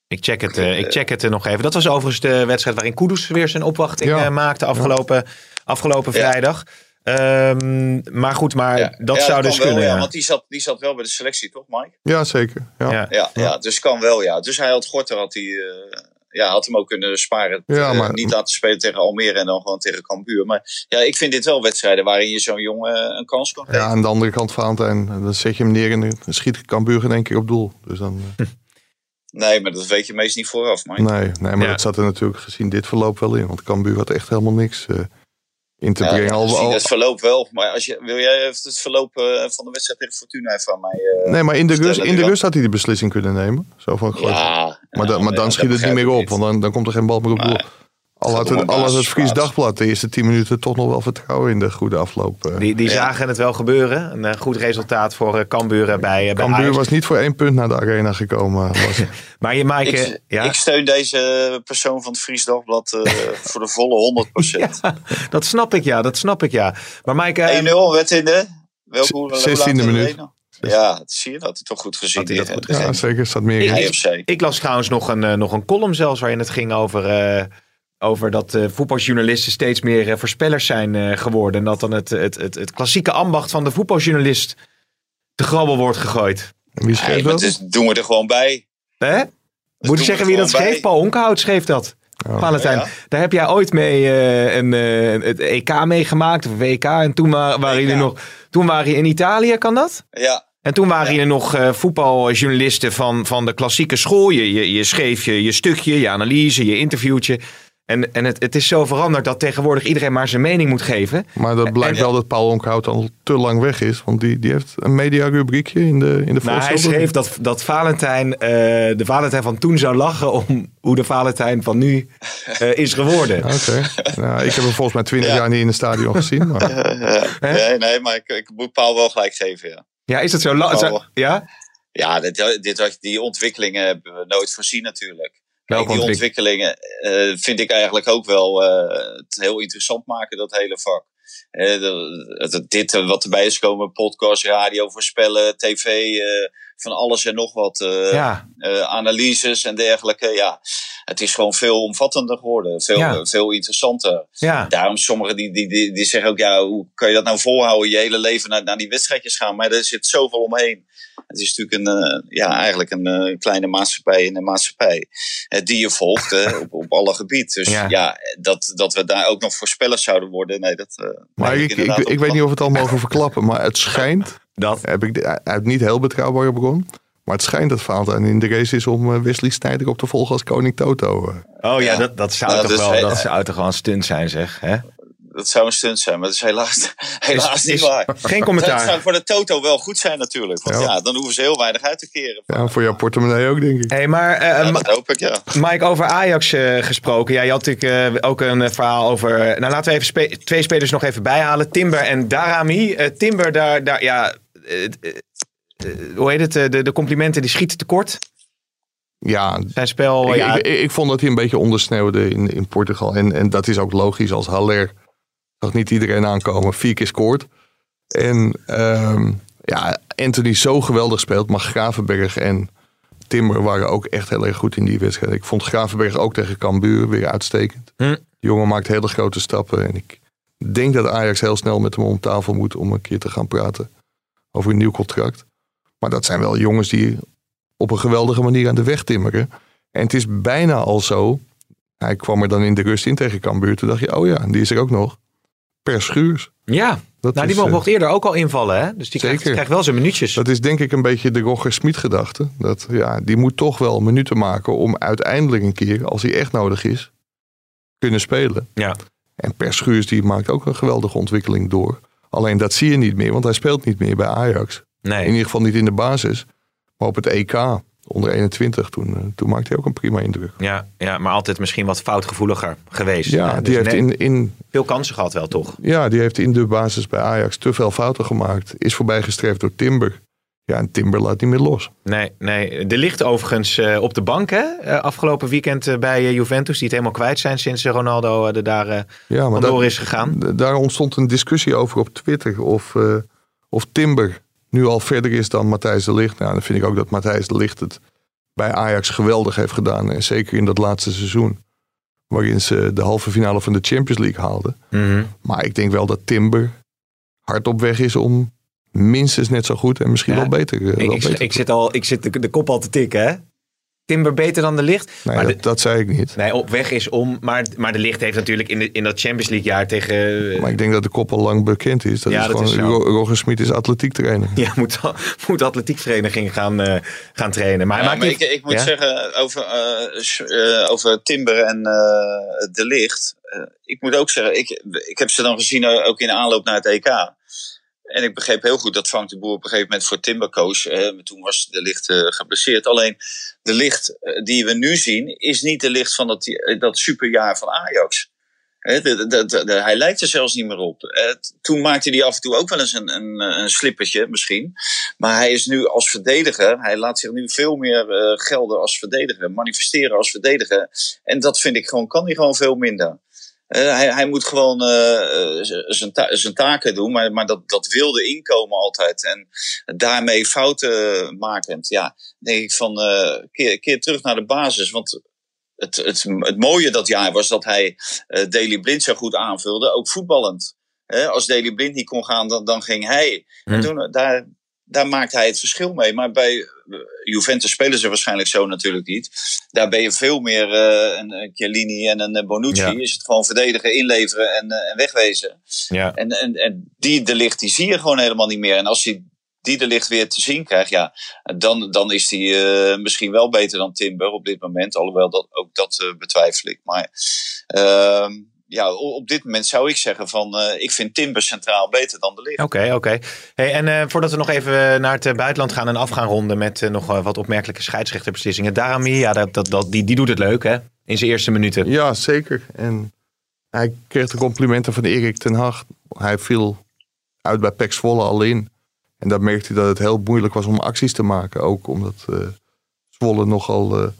Ik check het, eh, ik check het eh, nog even. Dat was overigens de wedstrijd waarin Kudus weer zijn opwachting Ja. eh, maakte afgelopen, afgelopen Ja. vrijdag. Ehm, maar goed, maar Ja. dat Ja, zou dus wel, kunnen. Ja, ja. want die zat, die zat wel bij de selectie, toch, Mike? ja, zeker. Ja. Ja. Ja, ja. dus kan wel, ja. Dus hij had Gorter, had, hij, eh, ja, had hem ook kunnen sparen. Ja, Eh, maar- niet laten spelen tegen Almere en dan gewoon tegen Cambuur. Maar ja, ik vind dit wel wedstrijden waarin je zo'n jongen eh, een kans kan geven. Ja, aan de andere kant Valentijn, dan zet je hem neer en dan schiet Cambuur in één keer op doel. Dus dan, eh, Nee, maar dat weet je meestal niet vooraf, Mike. nee, nee, maar Ja. dat zat er natuurlijk gezien dit verloop wel in. Want Cambuur had echt helemaal niks eh, in te Ja, brengen. Al, gezien al- het verloop wel. Maar als je, wil jij het verloop eh, van de wedstrijd tegen Fortuna even aan mij... eh, nee, maar in de, rust, in de rust had hij de beslissing kunnen nemen. Zo van, ja, maar, maar dan schiet het niet meer op. Want dan, dan komt er geen bal meer op. Al had het, al had het basisplaats. Fries Dagblad de eerste tien minuten toch nog wel vertrouwen in de goede afloop. eh. Die, die Ja. zagen het wel gebeuren. Een eh, goed resultaat voor eh, Cambuur bij, bij Cambuur was niet voor één punt naar de arena gekomen. Was. <laughs> Maar je, Maaike, Ik, ja, ik steun deze persoon van het Fries Dagblad eh, <laughs> voor de volle 100%. dat snap ik ja, dat snap ik ja. Maar Maaike, eh, 1-0, werd in de... Welke, hoe- hoe laat 16e hadden we minuut. Ja, dat zie je dat. hij toch goed gezien. Had hij dat die, goed eh, ja, zeker. Staat meer of zij. Ik las trouwens nog een, nog een column zelfs waarin het ging over, eh, over dat eh, voetbaljournalisten steeds meer eh, voorspellers zijn eh, geworden. En dat dan het, het, het, het klassieke ambacht van de voetbaljournalist te grabbel wordt gegooid. En Wie schreef dat? is, doen we er gewoon bij. Hè? Moet doen ik zeggen wie dat schreef? bij. Paul Onkhout schreef dat. Oh. Valentijn, Ja. daar heb jij ooit mee eh, een, eh, het EK meegemaakt, of WK. En toen wa- waren jullie nog, toen waren je in Italië, kan dat? Ja, En toen waren er nog eh, voetbaljournalisten van, van de klassieke school. Je, je, je schreef je, je stukje, je analyse, je interviewtje. En, en het, het is zo veranderd dat tegenwoordig iedereen maar zijn mening moet geven. Maar dat blijkt En- wel dat Paul Onkhout al te lang weg is. Want die, die heeft een media-rubriekje in de, in de Maar hij schreef dat, dat Valentijn, eh, de Valentijn van toen zou lachen om hoe de Valentijn van nu eh, is geworden. Oké. <laughs> Nou, ik heb hem volgens mij twintig Ja. jaar niet in het stadion gezien. Maar <laughs> nee, nee, maar ik, ik moet Paul wel gelijk geven, ja. Ja, is dat zo? Paul. Ja? Ja, dit, dit, had- die ontwikkelingen hebben we nooit voorzien natuurlijk. Kijk, die ontwik- ontwikkelingen eh, vind ik eigenlijk ook wel eh, het heel interessant maken, dat hele vak. Eh, de- dit wat erbij is komen, podcast, radio, voorspellen, tv, van alles en nog wat. Ja. analyses en dergelijke. Ja, het is gewoon veel omvattender geworden. Veel, Ja. veel interessanter. Ja. Daarom sommigen die, die, die, die zeggen ook, ja, hoe kan je dat nou volhouden? Je hele leven naar, naar die wedstrijdjes gaan. Maar er zit zoveel omheen. Het is natuurlijk een, uh, ja, eigenlijk een uh, kleine maatschappij in een maatschappij uh, die je volgt op, op alle gebieden. Dus ja. ja, dat, dat we daar ook nog voorspellers zouden worden, nee, dat. maar ik, ik, ik, ik weet niet of we het al mogen verklappen, maar het schijnt. Dat heb ik uit niet heel betrouwbare bron. Maar het schijnt dat Valentijn in de race is om Wesley Sneijder op te volgen als koning Toto. Oh ja, dat, dat zou nou, toch wel dat zou toch wel een stunt zijn, zeg. Hè? Dat zou een stunt zijn, maar dat is helaas, <laughs> helaas niet waar. Geen commentaar. Dat zou voor de Toto wel goed zijn natuurlijk. Want ja. dan hoeven ze heel weinig uit te keren. Ja, voor jouw portemonnee ook, denk ik. Hey, maar, uh, ja, dat hoop ik, ja. Mike, over Ajax uh, gesproken. Ja, je had natuurlijk uh, ook een verhaal over... Nou, laten we even spe twee spelers nog even bijhalen. Timber en Darami. Timber, daar, daar ja... hoe heet het? De, de complimenten die schieten tekort. Ja, zijn spel. Ik, ja. ik, ik, vond dat hij een beetje ondersneeuwde in, in Portugal. En, en dat is ook logisch als Haller zag niet iedereen aankomen. Vier keer scoort. En um, ja, Anthony zo geweldig speelt. Maar Gravenberg en Timber waren ook echt heel erg goed in die wedstrijd. Ik vond Gravenberg ook tegen Cambuur weer uitstekend. Hm. De jongen maakt hele grote stappen. En ik denk dat Ajax heel snel met hem om tafel moet om een keer te gaan praten over een nieuw contract. Maar dat zijn wel jongens die op een geweldige manier aan de weg timmeren. En het is bijna al zo. Hij kwam er dan in de rust in tegen Cambuur. Toen dacht je, oh ja, die is er ook nog per schuurs. Ja, dat nou, die is, mocht eerder ook al invallen, hè? Dus die krijgt, krijgt, wel zijn minuutjes. Dat is denk ik een beetje de Roger Smit gedachte. Dat, ja, die moet toch wel minuten maken om uiteindelijk een keer, als hij echt nodig is, kunnen spelen. Ja. En per schuurs die maakt ook een geweldige ontwikkeling door. Alleen dat zie je niet meer, want hij speelt niet meer bij Ajax. Nee. In ieder geval niet in de basis. Maar op het EK onder 21, toen, eh, toen maakte hij ook een prima indruk. Ja, ja, maar altijd misschien wat foutgevoeliger geweest. Ja, die dus heeft in, in... Veel kansen gehad wel, toch? Ja, die heeft in de basis bij Ajax te veel fouten gemaakt. Is voorbijgestreefd door Timber. Ja, en Timber laat niet meer los. Nee, nee. De ligt overigens uh, op de bank, hè? Uh, afgelopen weekend uh, bij Juventus. Die het helemaal kwijt zijn sinds Ronaldo er daar ja, maar is gegaan. Daar ontstond een discussie over op Twitter. Of, of Timber nu al verder is dan Matthijs de Ligt. Nou, dan vind ik ook dat Matthijs de Ligt het bij Ajax geweldig heeft gedaan. En zeker in dat laatste seizoen. Waarin ze de halve finale van de Champions League haalden. Mm Maar ik denk wel dat Timber hard op weg is om minstens net zo goed en misschien ja, wel beter. Ik, wel ik, beter ik, zit al, ik zit de, de kop al te tikken, hè? Timber beter dan de licht. Nee, maar dat, de, dat, zei ik niet. Nee, op weg is om. Maar, maar de licht heeft natuurlijk in, de, in dat Champions League jaar tegen. Maar ik denk dat de kop al lang bekend is. Dat ja, is dat gewoon, is Roger Smit is atletiek trainer. Ja, moet, moet atletiekvereniging gaan, uh, gaan trainen. Maar, ja, maar ik, ik, moet ja? zeggen over, uh, uh, over Timber en de licht. ik moet ook zeggen, ik, ik heb ze dan gezien ook in aanloop naar het EK. En ik begreep heel goed dat Frank de Boer op een gegeven moment voor Timber koos. Eh, toen was de licht uh, geblesseerd. Alleen de licht uh, die we nu zien, is niet de licht van dat, dat superjaar van Ajax. Hij lijkt er zelfs niet meer op. toen maakte hij af en toe ook wel eens een, een, een slippertje, misschien. Maar hij is nu als verdediger, hij laat zich nu veel meer gelden als verdediger, manifesteren als verdediger. En dat vind ik gewoon, kan hij gewoon veel minder. Uh, hij, hij, moet gewoon uh, zijn, ta zijn taken doen, maar, maar dat, dat wilde inkomen altijd. En daarmee fouten makend, ja, denk ik van uh, keer, keer terug naar de basis. Want het, het, het mooie dat jaar was dat hij Daily Blind zo goed aanvulde, ook voetballend. als Daily Blind niet kon gaan, dan, dan ging hij. Hmm. En toen, daar, daar maakt hij het verschil mee. Maar bij Juventus spelen ze waarschijnlijk zo natuurlijk niet. Daar ben je veel meer uh, een Chiellini en een Bonucci. Ja. Is het gewoon verdedigen, inleveren en, uh, en wegwezen. Ja. En, en, en die de licht, die zie je gewoon helemaal niet meer. En als hij die de licht weer te zien krijgt, ja, dan, dan is hij uh, misschien wel beter dan Timber op dit moment. Alhoewel dat, ook dat betwijfel ik. Maar ehm, ja, op dit moment zou ik zeggen van uh, ik vind Timber centraal beter dan de licht. Oké, okay, oké. Okay. Hey, en uh, voordat we nog even naar het buitenland gaan en af gaan ronden met uh, nog wat opmerkelijke scheidsrechterbeslissingen. Darami, ja, dat, dat, dat, die, die doet het leuk hè, in zijn eerste minuten. Ja, zeker. En hij kreeg de complimenten van Erik ten Hag. Hij viel uit bij Pek Zwolle al in. En daar merkte hij dat het heel moeilijk was om acties te maken. Ook omdat Zwolle nogal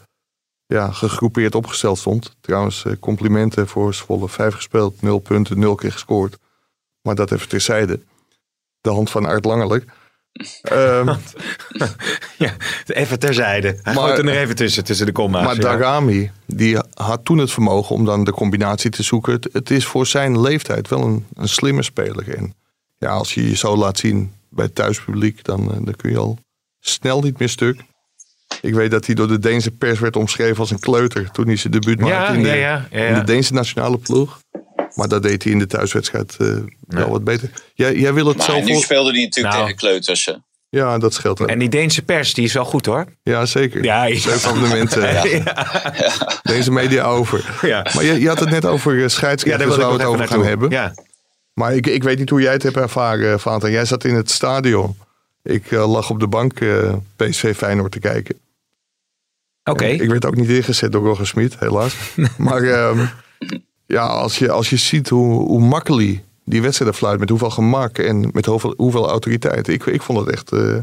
ja, gegroepeerd opgesteld stond. Trouwens, complimenten voor Zwolle. Vijf gespeeld, nul punten, nul keer gescoord. Maar dat even terzijde. De hand van Art Langerlijk. <laughs> um, ja, even terzijde. Hij gooit er nog even tussen, tussen de komma's. Maar ja. Darami, die had toen het vermogen om dan de combinatie te zoeken. Het, het is voor zijn leeftijd wel een, een slimme speler. En ja, als je je zo laat zien bij het thuispubliek, dan, dan kun je al snel niet meer stuk. Ik weet dat hij door de Deense pers werd omschreven als een kleuter toen hij zijn debuut maakte Ja, in, de, ja, ja, ja, in ja. de Deense nationale ploeg. Maar dat deed hij in de thuiswedstrijd eh, wel wat beter. Jij, jij wil het Maar zo nu speelde hij natuurlijk Nou. tegen kleuters. hè. Ja, dat scheelt ook. En die Deense pers, die is wel goed hoor. Ja, zeker. Ja, ja. Zeven abonnementen. <laughs> Deze media over. Ja. Maar je, je had het net over eh, Ja, scheidsrechters daar nog we het over gaan hebben. Ja. Maar ik, ik weet niet hoe jij het hebt ervaren, Vater. Jij zat in het stadion. Ik eh, lag op de bank eh, PSV Feyenoord te kijken. Oké. Ik werd ook niet ingezet door Roger Smit, helaas. <laughs> maar ehm, ja, als je, als je ziet hoe, hoe makkelijk die wedstrijden fluit, met hoeveel gemak en met hoeveel, hoeveel autoriteit. Ik, ik vond het echt... eh,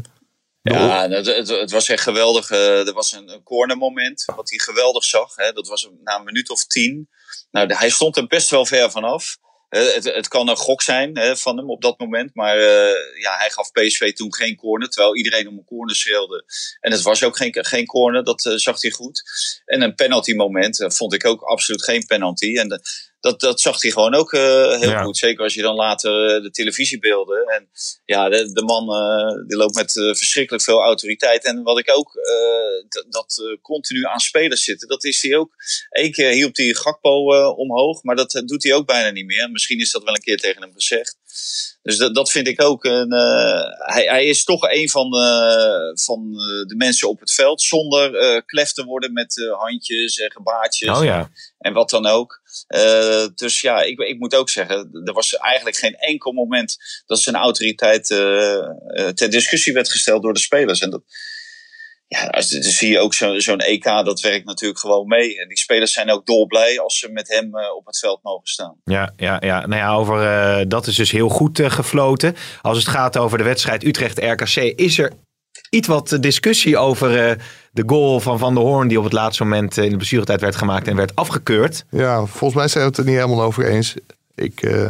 Ja, het, het, het was echt geweldig. eh, er was een, een cornermoment wat hij geweldig zag. Hè. Dat was na een minuut of tien. Nou, hij stond er best wel ver vanaf. Het, het kan een gok zijn hè, van hem op dat moment. Maar eh, ja, hij gaf PSV toen geen corner. Terwijl iedereen om een corner schreeuwde. En het was ook geen, geen corner. Dat eh, zag hij goed. En een penalty moment eh, vond ik ook absoluut geen penalty. En dat, dat zag hij gewoon ook eh, heel Ja. goed. Zeker als je dan later eh, de televisiebeelden. En ja, de, de man eh, die loopt met verschrikkelijk veel autoriteit. En wat ik ook, dat continu aan spelers zitten, dat is hij ook. Eén keer hielp hij Gakpo omhoog, maar dat doet hij ook bijna niet meer. Misschien is dat wel een keer tegen hem gezegd. Dus dat, dat vind ik ook. Een, hij, hij is toch een van, de, van de mensen op het veld. Zonder klef te worden met handjes en gebaartjes Oh ja. en wat dan ook. Eh, dus ja, ik, ik moet ook zeggen, er was eigenlijk geen enkel moment dat zijn autoriteit eh, eh, ter discussie werd gesteld door de spelers. En dat, ja, dan zie je ook zo- zo'n EK, dat werkt natuurlijk gewoon mee. En die spelers zijn ook dolblij als ze met hem op het veld mogen staan. Ja, ja, ja. Nou ja, over dat is dus heel goed gefloten. Als het gaat over de wedstrijd Utrecht-RKC, is er iets wat discussie over de goal van Van der Hoorn die op het laatste moment eh, in de blessuretijd werd gemaakt en werd afgekeurd. Ja, volgens mij zijn we het er niet helemaal over eens. Ik eh,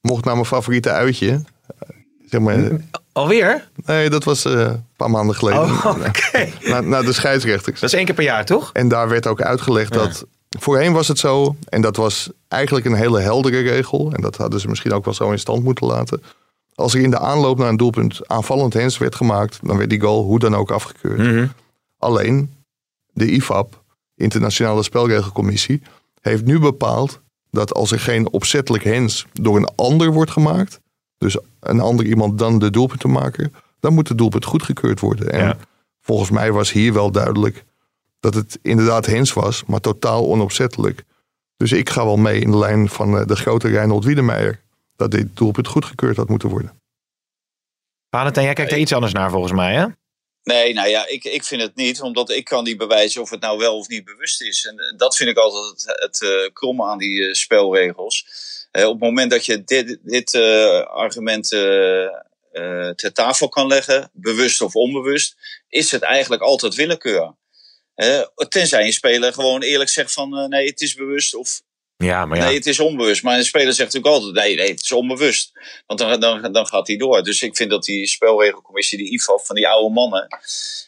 mocht naar mijn favoriete uitje. Eh, zeg maar, Alweer? nee, dat was een paar maanden geleden. Oh, oké. naar, naar de scheidsrechters. Dat is één keer per jaar, toch? En daar werd ook uitgelegd dat. Voorheen was het zo, en dat was eigenlijk een hele heldere regel. En dat hadden ze misschien ook wel zo in stand moeten laten. Als er in de aanloop naar een doelpunt aanvallend hens werd gemaakt, dan werd die goal hoe dan ook afgekeurd. Mhm. Alleen de IFAB, Internationale Spelregelcommissie, heeft nu bepaald dat als er geen opzettelijk hens door een ander wordt gemaakt, dus een ander iemand dan de doelpuntenmaker, dan moet het doelpunt goedgekeurd worden. En Ja. volgens mij was hier wel duidelijk dat het inderdaad hens was, maar totaal onopzettelijk. Dus ik ga wel mee in de lijn van eh, de grote Reinhold Wiedemeijer, dat dit doelpunt goedgekeurd had moeten worden. Valentijn, jij kijkt er iets anders naar volgens mij, hè? Nee, nou ja, ik, ik vind het niet, omdat ik kan niet bewijzen of het nou wel of niet bewust is. En eh, dat vind ik altijd het, het eh, kromme aan die eh, spelregels. Op het moment dat je dit, dit argument ter tafel kan leggen, bewust of onbewust, is het eigenlijk altijd willekeur. Tenzij een speler gewoon eerlijk zegt van nee, het is bewust of Ja, maar ja. Nee, het is onbewust. Maar een speler zegt natuurlijk altijd: nee, nee, het is onbewust. Want dan, dan, dan gaat hij door. Dus ik vind dat die spelregelcommissie, die IFAB, van die oude mannen.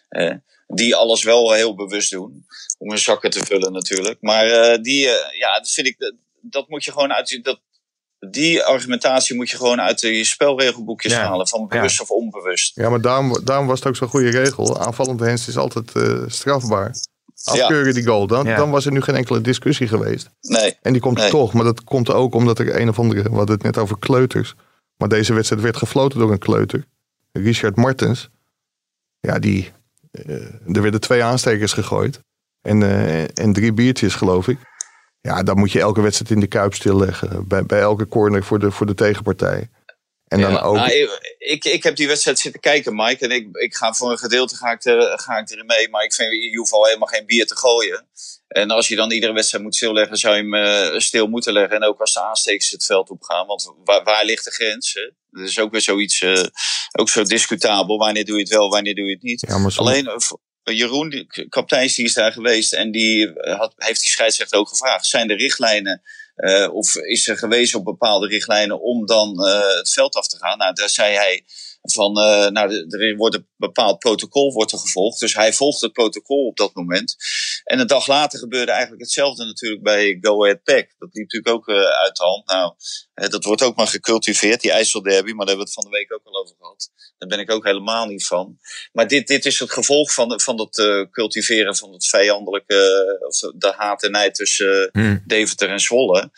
eh, die alles wel heel bewust doen. Om hun zakken te vullen, natuurlijk. Maar eh, die, eh, ja, dat vind ik. Dat, dat moet je gewoon uit. Dat, die argumentatie moet je gewoon uit de spelregelboekjes Ja. halen. Van bewust of onbewust. Ja, maar daarom, daarom was het ook zo'n goede regel. Aanvallend hens is altijd eh, strafbaar. Afkeuren die goal, dan, Ja. dan was er nu geen enkele discussie geweest. Nee. En die komt Nee. toch, maar dat komt ook omdat er een of andere, we hadden het net over kleuters. Maar deze wedstrijd werd gefloten door een kleuter. Richard Martens. Ja, die, eh, er werden twee aanstekers gegooid. En, eh, en drie biertjes, geloof ik. Ja, dan moet je elke wedstrijd in de kuip stilleggen. Bij, bij elke corner voor de, voor de tegenpartij. En dan Ja, ook. nou, ik, ik, heb die wedstrijd zitten kijken, Mike. En ik, ik ga voor een gedeelte ga ik, er, ga ik erin mee. Maar ik vind, je hoeft al helemaal geen bier te gooien. En als je dan iedere wedstrijd moet stilleggen, zou je hem eh, stil moeten leggen. En ook als de aanstekers het veld op gaan. Want waar, waar ligt de grens? Hè? Dat is ook weer zoiets, eh, ook zo discutabel. Wanneer doe je het wel, wanneer doe je het niet? ja, Alleen, eh, Jeroen, die kapiteins, die is daar geweest. En die had, heeft die scheidsrechter ook gevraagd. Zijn er richtlijnen of is er gewezen op bepaalde richtlijnen om dan eh, het veld af te gaan? Nou, daar zei hij van, uh, nou, er wordt een bepaald protocol wordt er gevolgd. Dus hij volgt het protocol op dat moment. En een dag later gebeurde eigenlijk hetzelfde natuurlijk bij Go Ahead Pack. Dat liep natuurlijk ook uh, uit de hand. Nou, uh, dat wordt ook maar gecultiveerd, die IJsselderby. Maar daar hebben we het van de week ook al over gehad. Daar ben ik ook helemaal niet van. Maar dit, dit is het gevolg van, van dat cultiveren van het vijandelijke, of de haat en nijd tussen hmm. Deventer en Zwolle.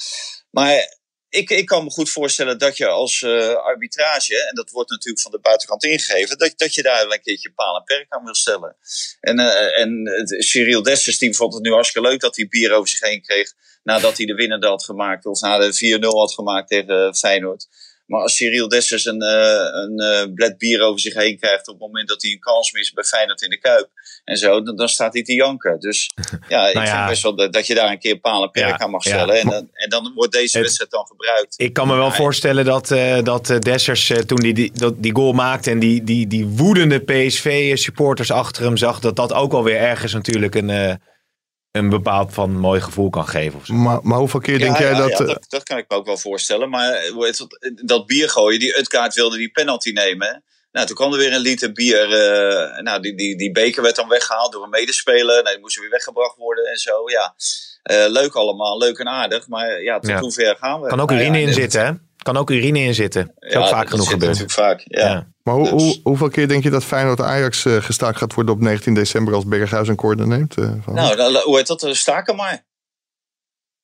Maar ik, ik kan me goed voorstellen dat je als uh, arbitrage, en dat wordt natuurlijk van de buitenkant ingegeven, dat, dat je daar een keertje paal en perk aan wil stellen. En, uh, en Cyril Dessers, die vond het nu hartstikke leuk dat hij bier over zich heen kreeg nadat hij de winnende had gemaakt, of na de 4-0 had gemaakt tegen Feyenoord. Maar als Cyril Dessers een, uh, een uh, bled bier over zich heen krijgt op het moment dat hij een kans mist bij Feyenoord in de Kuip en zo, dan, dan staat hij te janken. Dus <laughs> ja, ik nou ja. vind best wel dat, dat, je daar een keer paal en perk ja, aan mag stellen. Ja. En, dan, en dan wordt deze wedstrijd dan gebruikt. Ik kan me wel voorstellen dat, uh, dat Dessers toen hij die, die, die goal maakte en die, die, die woedende PSV-supporters achter hem zag, dat dat ook alweer ergens natuurlijk een een bepaald van mooi gevoel kan geven. Of zo. Maar, maar hoeveel keer denk jij dat, ja, dat... dat... kan ik me ook wel voorstellen. Maar dat bier gooien, die Utkaart wilde die penalty nemen. Nou, toen kwam er weer een liter bier. Uh, nou, die, die, die beker werd dan weggehaald door een medespeler. Nou, die moest weer weggebracht worden en zo. Ja, uh, leuk allemaal, leuk en aardig. Maar ja, tot hoe ver gaan we? Kan ook urine in zitten, hè? Kan ook urine in zitten. Dat is ook vaak genoeg gebeurd. natuurlijk vaak, ja. Maar hoe, dus- hoe, hoeveel keer denk je dat Feyenoord Ajax uh, gestaakt gaat worden op 19 december als Berghuis een corner neemt? Uh, nou, dan, hoe heet dat? Staken maar.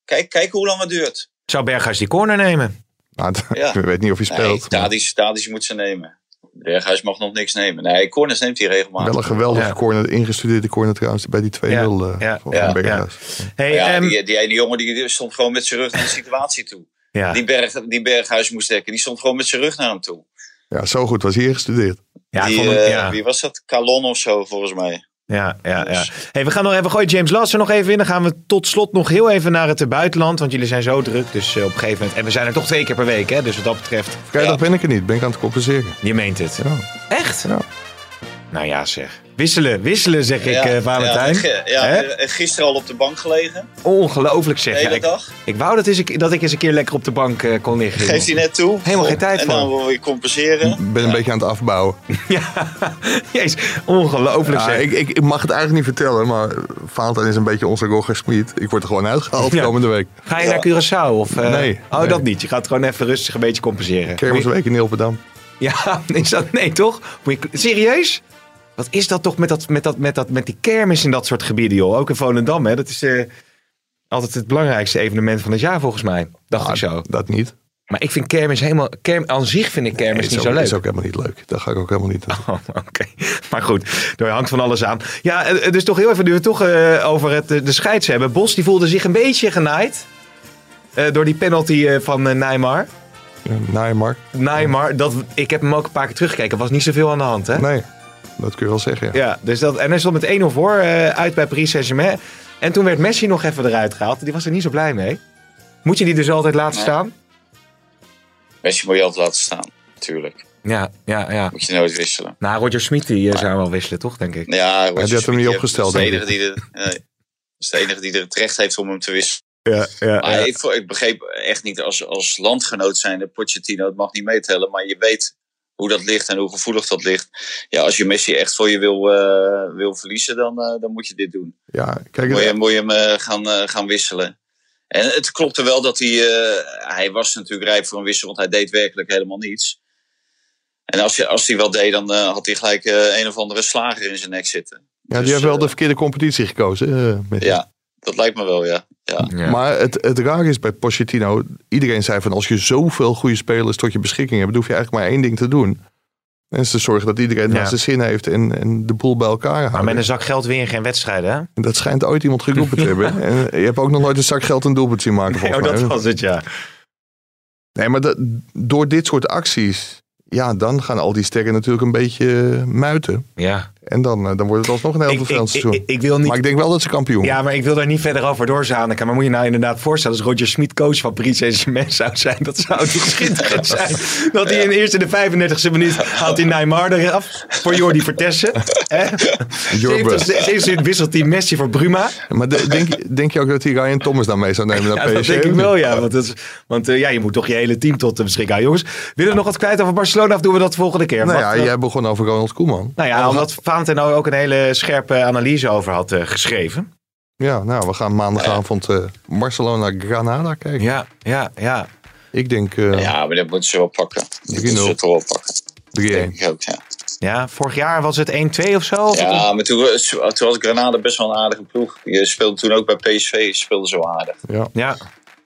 Kijk, kijk hoe lang het duurt. Zou Berghuis die corner nemen? Nou, <laughs> ja. Ik weet niet of hij speelt. Nee, Tadic, moet ze nemen. Berghuis mag nog niks nemen. Nee, corners neemt hij regelmatig. Wel een geweldige ja. corner, ingestudeerde corner trouwens, bij die 2-0 ja. uh, ja. van ja. Berghuis. Hey, ja, um, die, die ene jongen die stond gewoon met zijn rug naar de situatie toe. Ja. Die, berg, die Berghuis moest dekken, die stond gewoon met zijn rug naar hem toe. Ja, zo goed was hij gestudeerd. Ja, die, uh, ja. Wie was dat? Calon of zo, volgens mij. Ja, ja, ja. Hey, we gaan nog even gooien James Lasser nog even in. Dan gaan we tot slot nog heel even naar het buitenland. Want jullie zijn zo druk. Dus uh, op een gegeven moment. En we zijn er toch twee keer per week. Hè? Dus wat dat betreft. Vrijdag ja. ben ik er niet. Ben ik aan het compenseren. Je meent het. Ja. Echt? Ja. Nou ja, zeg. Wisselen, wisselen zeg ik, uh, Valentijn. Ja, ja, gisteren al op de bank gelegen. Ongelooflijk zeg. Ik, dag. Ik wou dat, eens, dat ik eens een keer lekker op de bank uh, kon liggen. Geeft hij net toe. Helemaal geen tijd en voor. En dan wil je compenseren. Ik ben een beetje aan het afbouwen. <laughs> ja, jezus, ongelooflijk zeg. Ik, ik, ik, mag het eigenlijk niet vertellen, maar Valentijn is een beetje onze Roger Smit. Ik word er gewoon uitgehaald komende week. Ga je naar Curaçao? Of, uh, nee. Oh, nee. dat niet. Je gaat gewoon even rustig een beetje compenseren. Kermisweek in Ilpendam. Ja, <laughs> is dat, nee toch? Moet je, serieus? Wat is dat toch met, dat, met, dat, met, dat, met die kermis in dat soort gebieden, joh? Ook in Volendam, hè? Dat is uh, altijd het belangrijkste evenement van het jaar, volgens mij. Dacht nou, ik zo. Dat niet. Maar ik vind kermis helemaal... Kerm, aan zich vind ik kermis nee, niet ook, zo leuk. is ook helemaal niet leuk. Dat ga ik ook helemaal niet doen. <laughs> Oh, Oké, okay. maar goed. Er hangt van alles aan. Ja, dus toch heel even nu we toch uh, over het, de scheids hebben. Bos die voelde zich een beetje genaaid. Uh, door die penalty van Neymar. Neymar. Neymar. Dat, ik heb hem ook een paar keer teruggekeken. Er was niet zoveel aan de hand, hè? Nee. Dat kun je wel zeggen, ja. ja dus dat, en hij stond met 1-0 voor uh, uit bij Paris Saint-Germain. En toen werd Messi nog even eruit gehaald. Die was er niet zo blij mee. Moet je die dus altijd laten nee. staan? Messi moet je altijd laten staan, natuurlijk. Ja, ja, ja. Moet je nooit wisselen. Nou, Roger Smit die uh, zou wel wisselen, toch, denk ik? Ja, Roger die had hem niet opgesteld, dat is de enige die er, nee, is de enige die er het recht heeft om hem te wisselen. Ja, ja, maar ja. Ik, ik, begreep echt niet als, als landgenoot zijnde Pochettino, het mag niet meetellen, maar je weet hoe dat ligt en hoe gevoelig dat ligt. Ja, als je Messi echt voor je wil, uh, wil verliezen, dan, uh, dan moet je dit doen. Ja, kijk, moet, je, moet je hem uh, gaan, gaan wisselen. En het klopte wel dat hij, hij was natuurlijk rijp voor een wissel, want hij deed werkelijk helemaal niets. En als hij, als hij wel deed, dan had hij gelijk een of andere slager in zijn nek zitten. Ja, die dus, heeft wel de verkeerde competitie gekozen. ja, dat lijkt me wel, ja. Ja. Ja. Maar het, het raar is bij Pochettino, iedereen zei van als je zoveel goede spelers tot je beschikking hebt, hoef je eigenlijk maar één ding te doen. En is te zorgen dat iedereen ja. naar zijn zin heeft en, en de boel bij elkaar houdt. Maar met een zak geld win je geen wedstrijden, hè? En dat schijnt ooit iemand geroepen te <laughs> hebben. En je hebt ook nog nooit een zak geld een doelpunt zien maken. Nee, oh, dat was het, ja. Nee, maar dat, door dit soort acties, ja, dan gaan al die sterren natuurlijk een beetje muiten. Ja. En dan, eh, dan wordt het alsnog een heel Ik, vervelend ik, seizoen. ik, ik wil niet maar ik denk wel dat ze kampioen Ja, maar ik wil daar niet verder over doorzanen. Maar moet je nou inderdaad voorstellen, als Roger Smit coach van Paris Saint-Germain zou zijn, dat zou toch <laughs> schitterend zijn. Dat hij in de eerste de 35e minuut haalt hij Neymar eraf voor Jordi Vertessen. Hè? Jorbus. 70 minuut wisselt hij Messi voor Bruma. Maar de- denk, denk je ook dat hij Ryan Thomas dan mee zou nemen naar Ja, dat PSG? denk ik wel, ja. Want, is- want eh, ja, je moet toch je hele team tot de beschikking houden. Jongens, willen we nog wat kwijt over Barcelona of doen we dat volgende keer? Nou Wat, ja, eh, jij begon over Ronald Koeman. nou ja, omdat Valentijn nou ook een hele scherpe analyse over had eh, geschreven. Ja, nou, we gaan maandagavond eh Barcelona-Granada kijken. Ja, ja, ja. Ik denk eh Ja, maar dat moeten ze wel pakken. Dat 3-0. moeten ze toch wel pakken. 3-1. Denk ik ook, ja. Ja, vorig jaar was het 1-2 of zo? Of Ja, maar toen, was- toen was Granada best wel een aardige ploeg. Je speelde toen ook bij PSV, speelde zo aardig. Ja. Ja,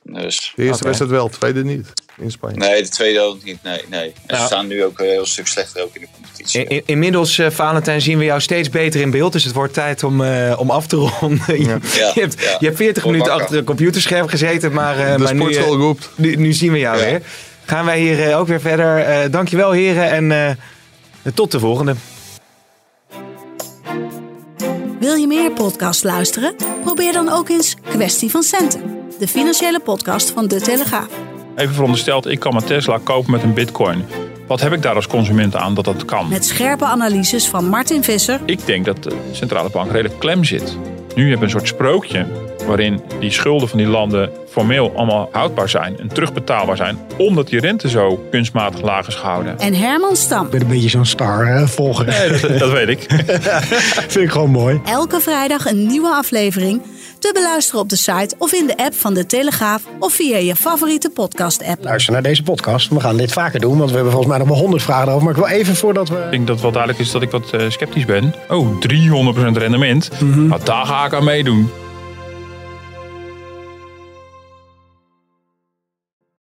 Dus, De eerste Oké. wedstrijd wel, tweede niet. In Spanje. nee, de tweede ook niet. Nee, nee. En ze staan nu ook een heel stuk slechter ook in de competitie. In- in- inmiddels, eh, Valentijn, zien we jou steeds beter in beeld. Dus het wordt tijd om, eh, om af te ronden. <laughs> Je, Ja, je, hebt, ja. je hebt 40 Word minuten achter een computerscherm gezeten. Maar, eh, de maar nu, eh, sportschool roept. nu, nu zien we jou Ja. weer. Gaan wij hier eh, ook weer verder. Eh dankjewel, heren. En eh, tot de volgende. Wil je meer podcasts luisteren? Probeer dan ook eens Kwestie van Centen, de financiële podcast van De Telegraaf. Even verondersteld, ik kan mijn Tesla kopen met een bitcoin. Wat heb ik daar als consument aan dat dat kan? Met scherpe analyses van Martin Visser Ik denk dat de centrale bank redelijk klem zit. Nu heb je een soort sprookje waarin die schulden van die landen formeel allemaal houdbaar zijn en terugbetaalbaar zijn, omdat die rente zo kunstmatig laag is gehouden. en Herman Stam. ben een beetje zo'n star eh, volger. Nee, dat, dat weet ik. <laughs> Vind ik gewoon mooi. Elke vrijdag een nieuwe aflevering. Te beluisteren op de site of in de app van De Telegraaf of via je favoriete podcast-app. Luister naar deze podcast. We gaan dit vaker doen, want we hebben volgens mij nog wel honderd vragen erover. Maar ik wil even voordat we... Ik denk dat wel duidelijk is dat ik wat eh, sceptisch ben. Oh, 300% rendement. Nou, daar ga ik aan meedoen.